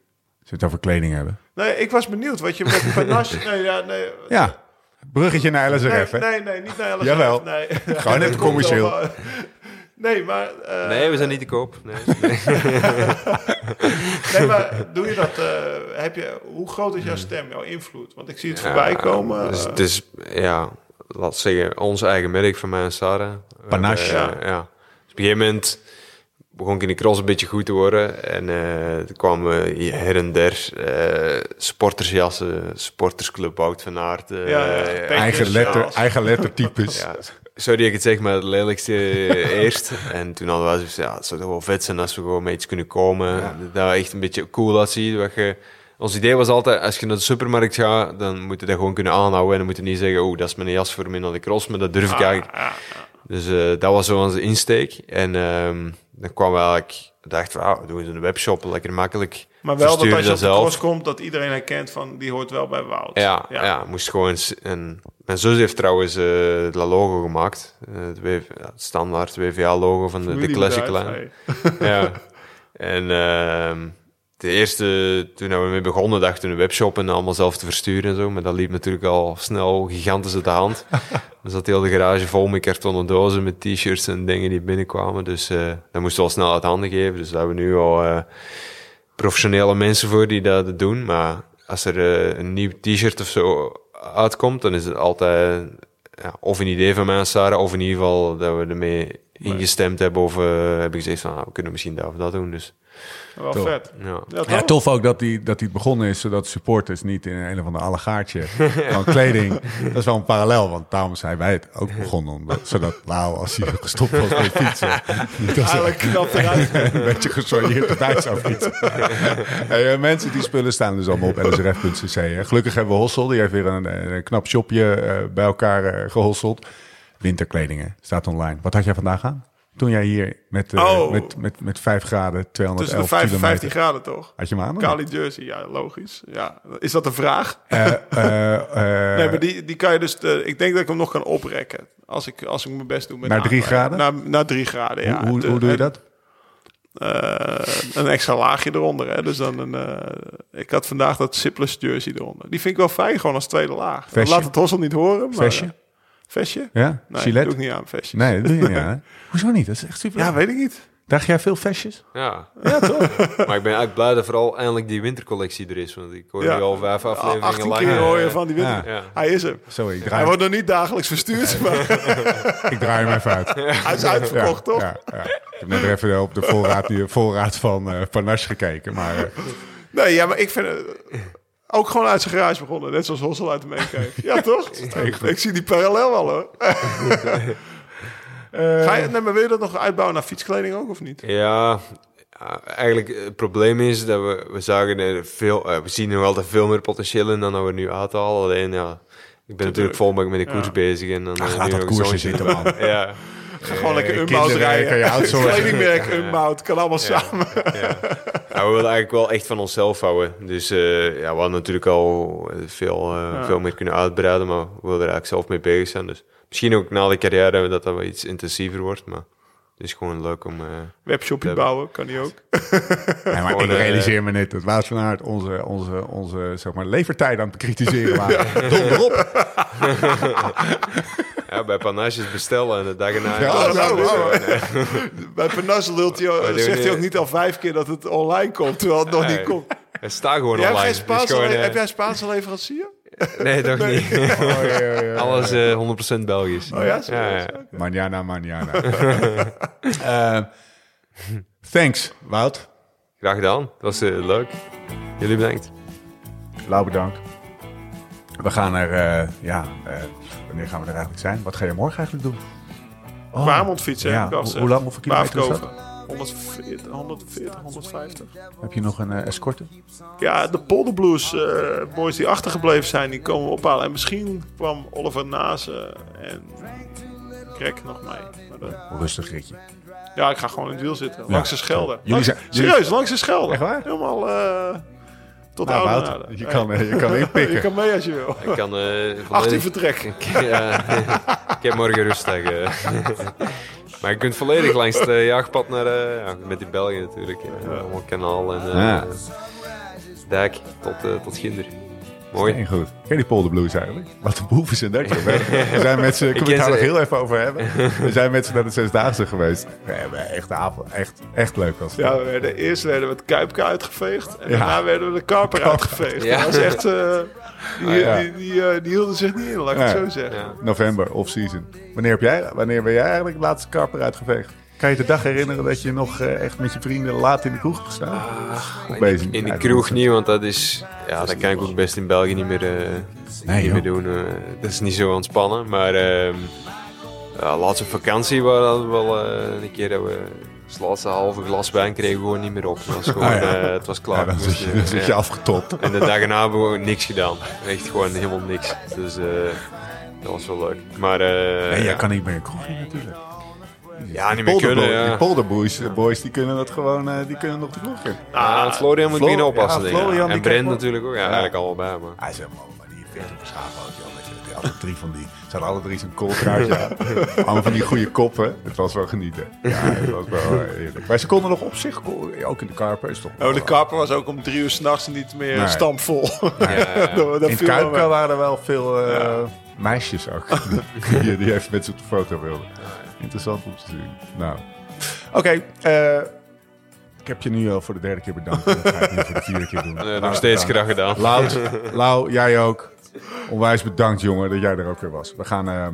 we het over kleding hebben? Nee, ik was benieuwd wat je met panache... Nee, ja, nee. Ja, bruggetje naar LSRF, nee, hè? nee, nee, niet naar LSF. Jawel. Nee. Gewoon even commercieel. eh, Nee, maar... eh, nee, we zijn niet te koop. Nee, nee. Nee, maar doe je dat... eh, heb je, hoe groot is jouw stem, jouw invloed? Want ik zie het voorbij komen. Dus het is, ja, laat zeggen, ons eigen merk van mij en Sarah. Panache. hebben, ja. Dus op een gegeven moment begon ik in de cross een beetje goed te worden. En eh er kwamen hier her en der eh, sportersjassen, sportersclub Wout van Aert. eh, Ja, ja. Eigen, Dus, letter, eigen lettertypes. ja, sorry dat ik het zeg, maar het lelijkste eerst. En toen hadden we zoiets, ja, het zou toch wel vet zijn als we gewoon met iets kunnen komen. Dat echt een beetje cool uitziet. Wat je, ons idee was altijd, als je naar de supermarkt gaat, dan moet je dat gewoon kunnen aanhouden. En dan moet je niet zeggen, oh, dat is mijn jas voor mij naar de cross, maar dat durf ik eigenlijk. Ja, Dus eh, dat was zo onze insteek. En ehm, dan kwam we eigenlijk, dachten we, ah, we doen eens een webshop, lekker makkelijk. Maar wel dat als je op de zelf. komt, dat iedereen herkent van, die hoort wel bij Wout. Ja, ja. moest gewoon. En mijn zus heeft trouwens het logo gemaakt. Eh, het, W- ja, het standaard WVA-logo van de, de Classic Line. hey. Ja. En ehm, de eerste, toen we mee begonnen, dachten we een webshop en allemaal zelf te versturen en zo. Maar dat liep natuurlijk al snel gigantisch uit de hand. Er zat heel de garage vol met kartonnen dozen, met t-shirts en dingen die binnenkwamen. Dus eh dat moesten we al snel uit handen geven. Dus daar hebben we nu al eh, professionele mensen voor die dat doen. Maar als er eh, een nieuw t-shirt of zo uitkomt, dan is het altijd ja, of een idee van mij, Sarah, of in ieder geval dat we ermee ingestemd hebben. Of heb ik gezegd van, ah, we kunnen misschien dat of dat doen. Dus Wel vet. ja. Ja, tof ook dat hij dat hij begonnen is, zodat supporters niet in een of ander allegaartje van kleding. Dat is wel een parallel, want daarom zijn wij het ook begonnen. Omdat, zodat Lau, als hij gestopt was met fietsen, niet als Eigenlijk knap eruit. een beetje gesoigneerd eruit zou fietsen. Hey, eh, mensen, die spullen staan dus allemaal op lsrf.cc. Gelukkig hebben we Hossel, die heeft weer een, een knap shopje eh, bij elkaar eh, gehosseld. Winterkledingen, staat online. Wat had jij vandaag aan? Toen jij hier met, eh, Oh. met, met, met 5 graden, Tussen de 211 5 en kilometer. 15 graden, toch? Had je hem aan? Kali jersey, ja, logisch. Ja. Is dat een vraag? Eh, eh, nee, maar die, die kan je dus... ik denk dat ik hem nog kan oprekken. Als ik, als ik mijn best doe met Naar drie aanbrengen. graden? Naar, naar drie graden, ja. hoe, hoe, doe je dat? een extra laagje eronder. Hè? Dus dan een, ik had vandaag dat Zipless jersey eronder. Die vind ik wel fijn, gewoon als tweede laag. Vestje? Laat het Hossel niet horen. Maar, Vestje? Vestje? Ja? Nee, Gilet? doe ik niet aan, vestje. Nee, dat doe je niet aan. Hoezo niet? Dat is echt super. Ja, weet ik niet. Draag jij veel vestjes? Ja. Ja, toch? maar ik ben eigenlijk blij dat vooral eindelijk die wintercollectie er is. Want ik hoor Ja. nu al vijf afleveringen 18 lang. keer eh, hoor je van die winter. Ja. Ja. Hij is er. Zo, ik Hij draai, wordt nog niet dagelijks verstuurd, maar ik draai hem even uit. hij is uitverkocht, toch? Ja, ja. Ik heb net even op de voorraad, die voorraad van eh Panache gekeken. Maar eh, Nee, ja, maar ik vind ook gewoon uit zijn garage begonnen. Net zoals Hossel uit de Meekeef. Ja, toch? ik zie die parallel wel, hoor. Ga je, nee, maar wil je dat nog uitbouwen naar fietskleding ook, of niet? Ja, eigenlijk het probleem is dat we, we zagen er veel, eh, we zien nog altijd veel meer potentieel in dan dat we nu uithalen. Alleen ja, ik ben natuurlijk volbak met de koers Ja. bezig en dan Ach, eh, laat nu dat koersen zitten, man. Ja, Ga gewoon lekker Eh, Unbound rijden. Unbound, kan allemaal samen. ja. Ja, we willen eigenlijk wel echt van onszelf houden. Dus eh, ja, we hadden natuurlijk al veel, eh, veel meer kunnen uitbreiden, maar we willen er eigenlijk zelf mee bezig zijn. Dus misschien ook na de carrière dat dat wel iets intensiever wordt, maar het is gewoon leuk om... eh, Webshopje bouwen, kan die ook. Nee, maar ik Gewoon, eh, realiseer me net dat Wout van Aert onze, onze, onze zeg maar, levertijd aan het bekritiseren waren. Donder op. ja, bij Panaches bestellen en de dag erna... Ja, Oh, nou, Bij Panasse lult hij, zegt hij ook niet al vijf keer dat het online komt, terwijl het nog Nee. niet komt. Het staat gewoon Jij online. gewoon, eh, heb jij Spaanse leverancier? Nee, toch niet. Oh, ja, ja, ja. Alles eh 100% Belgisch. Oh ja, ja, ja. Manjana, manjana. Eh, thanks, Wout. Graag gedaan. Dat was eh, leuk. Jullie bedankt. Lau bedankt. We gaan er, eh, ja, eh, wanneer gaan we er eigenlijk zijn? Wat ga je morgen eigenlijk doen? Oh, fietsen, ja. Hoe- lang, hoeveel kilometer is dat? Baafkoven. 140, 140, 150. Heb je nog een eh, escorte? Ja, de Polderblues eh boys die achtergebleven zijn, die komen we ophalen. En misschien kwam Oliver Nazen en Greg nog mee. Maar Rustig ritje. ja, ik ga gewoon in het wiel zitten. Langs de Schelden. Jullie zijn- jullie- serieus, langs de Schelden. Echt waar? Helemaal eh, tot Nou, je Hey. kan, eh, je kan inpikken. Je kan mee als je wil. Ik kan eh 18 volledig... vertrek. ja, ik heb morgen rustdag. eh. maar je kunt volledig langs het eh, jaagpad naar... eh, ja, met die Belgen natuurlijk. Ja. Allemaal kanaal en... eh Ja. Dijk tot, eh, tot Ginder. Mooi. Heel goed. Ken je die Polder Blues eigenlijk? Wat een boeven zijn dat, joh. We we zijn met z'n... Kunnen we ken het daar nog ze. heel even over hebben? We zijn met z'n naar de Zesdaagse geweest. We hebben echt de avond. Echt, echt leuk was het. Ja, we werden, eerst werden we het Kuipke uitgeveegd. En Ja. daarna werden we de Karper uitgeveegd. Ja. Dat was echt... eh, die, Ah, ja. die, die, eh, die hielden zich niet in, laat ik het zo zeggen. Ja. November, off-season. Wanneer, heb jij, wanneer ben jij eigenlijk de laatste karper uitgeveegd? Kan je de dag herinneren dat je nog eh, echt met je vrienden laat in de kroeg hebt gestaan? Of In de, in kroeg niet, want dat is... Ja, dat kan ik ook best in België niet meer, eh, Nee, niet meer doen. eh. dat is niet zo ontspannen. Maar ehm, Ja, laatste vakantie waren we wel eh, een keer dat we het laatste halve glas wijn kregen we gewoon niet meer op. Het was gewoon, Ah, ja. eh, het was klaar. Ja, dan We zit je, moesten- dan zit je ja. afgetopt. En de dag erna hebben we gewoon niks gedaan. Echt gewoon helemaal niks. Dus eh, dat was wel leuk. Maar eh, Nee, ja, jij kan niet meer koffie natuurlijk. Ja, niet meer kunnen. Ja. Die polderboys eh, boys, die kunnen dat gewoon, eh, die kunnen nog de kroeg in. Ah, Florian moet beginnen oppassen. ja. Florian, die en Brent natuurlijk ook. Ja, eigenlijk allebei. Maar. Hij zei, man, maar die vindt op schaap ook, joh. Hadden drie van die, ze hadden alle drie zo'n kooltraadje aan. Allemaal van die goede koppen. Het was wel genieten. Ja, het was wel eh, heerlijk. Maar ze konden nog op zich, ook in de Karper, is toch Oh, de kapper was ook om drie uur s'nachts niet meer Nee. stampvol. Ja, ja. dat, dat In Kuipka waren er wel veel eh, meisjes ook. die, die even met ze op de foto wilden. Interessant om te zien. Nou, oké. eh, ik heb je nu al voor de derde keer bedankt. Dat ga ik nu voor de vierde keer doen. Eh, Nou, nog steeds gedaan. graag gedaan. Lau, Lau, jij ook. Onwijs bedankt, jongen, dat jij er ook weer was. We, gaan, eh, eh,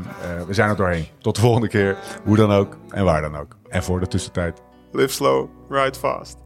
we zijn er doorheen. Tot de volgende keer. Hoe dan ook en waar dan ook. En voor de tussentijd. Live slow, ride fast.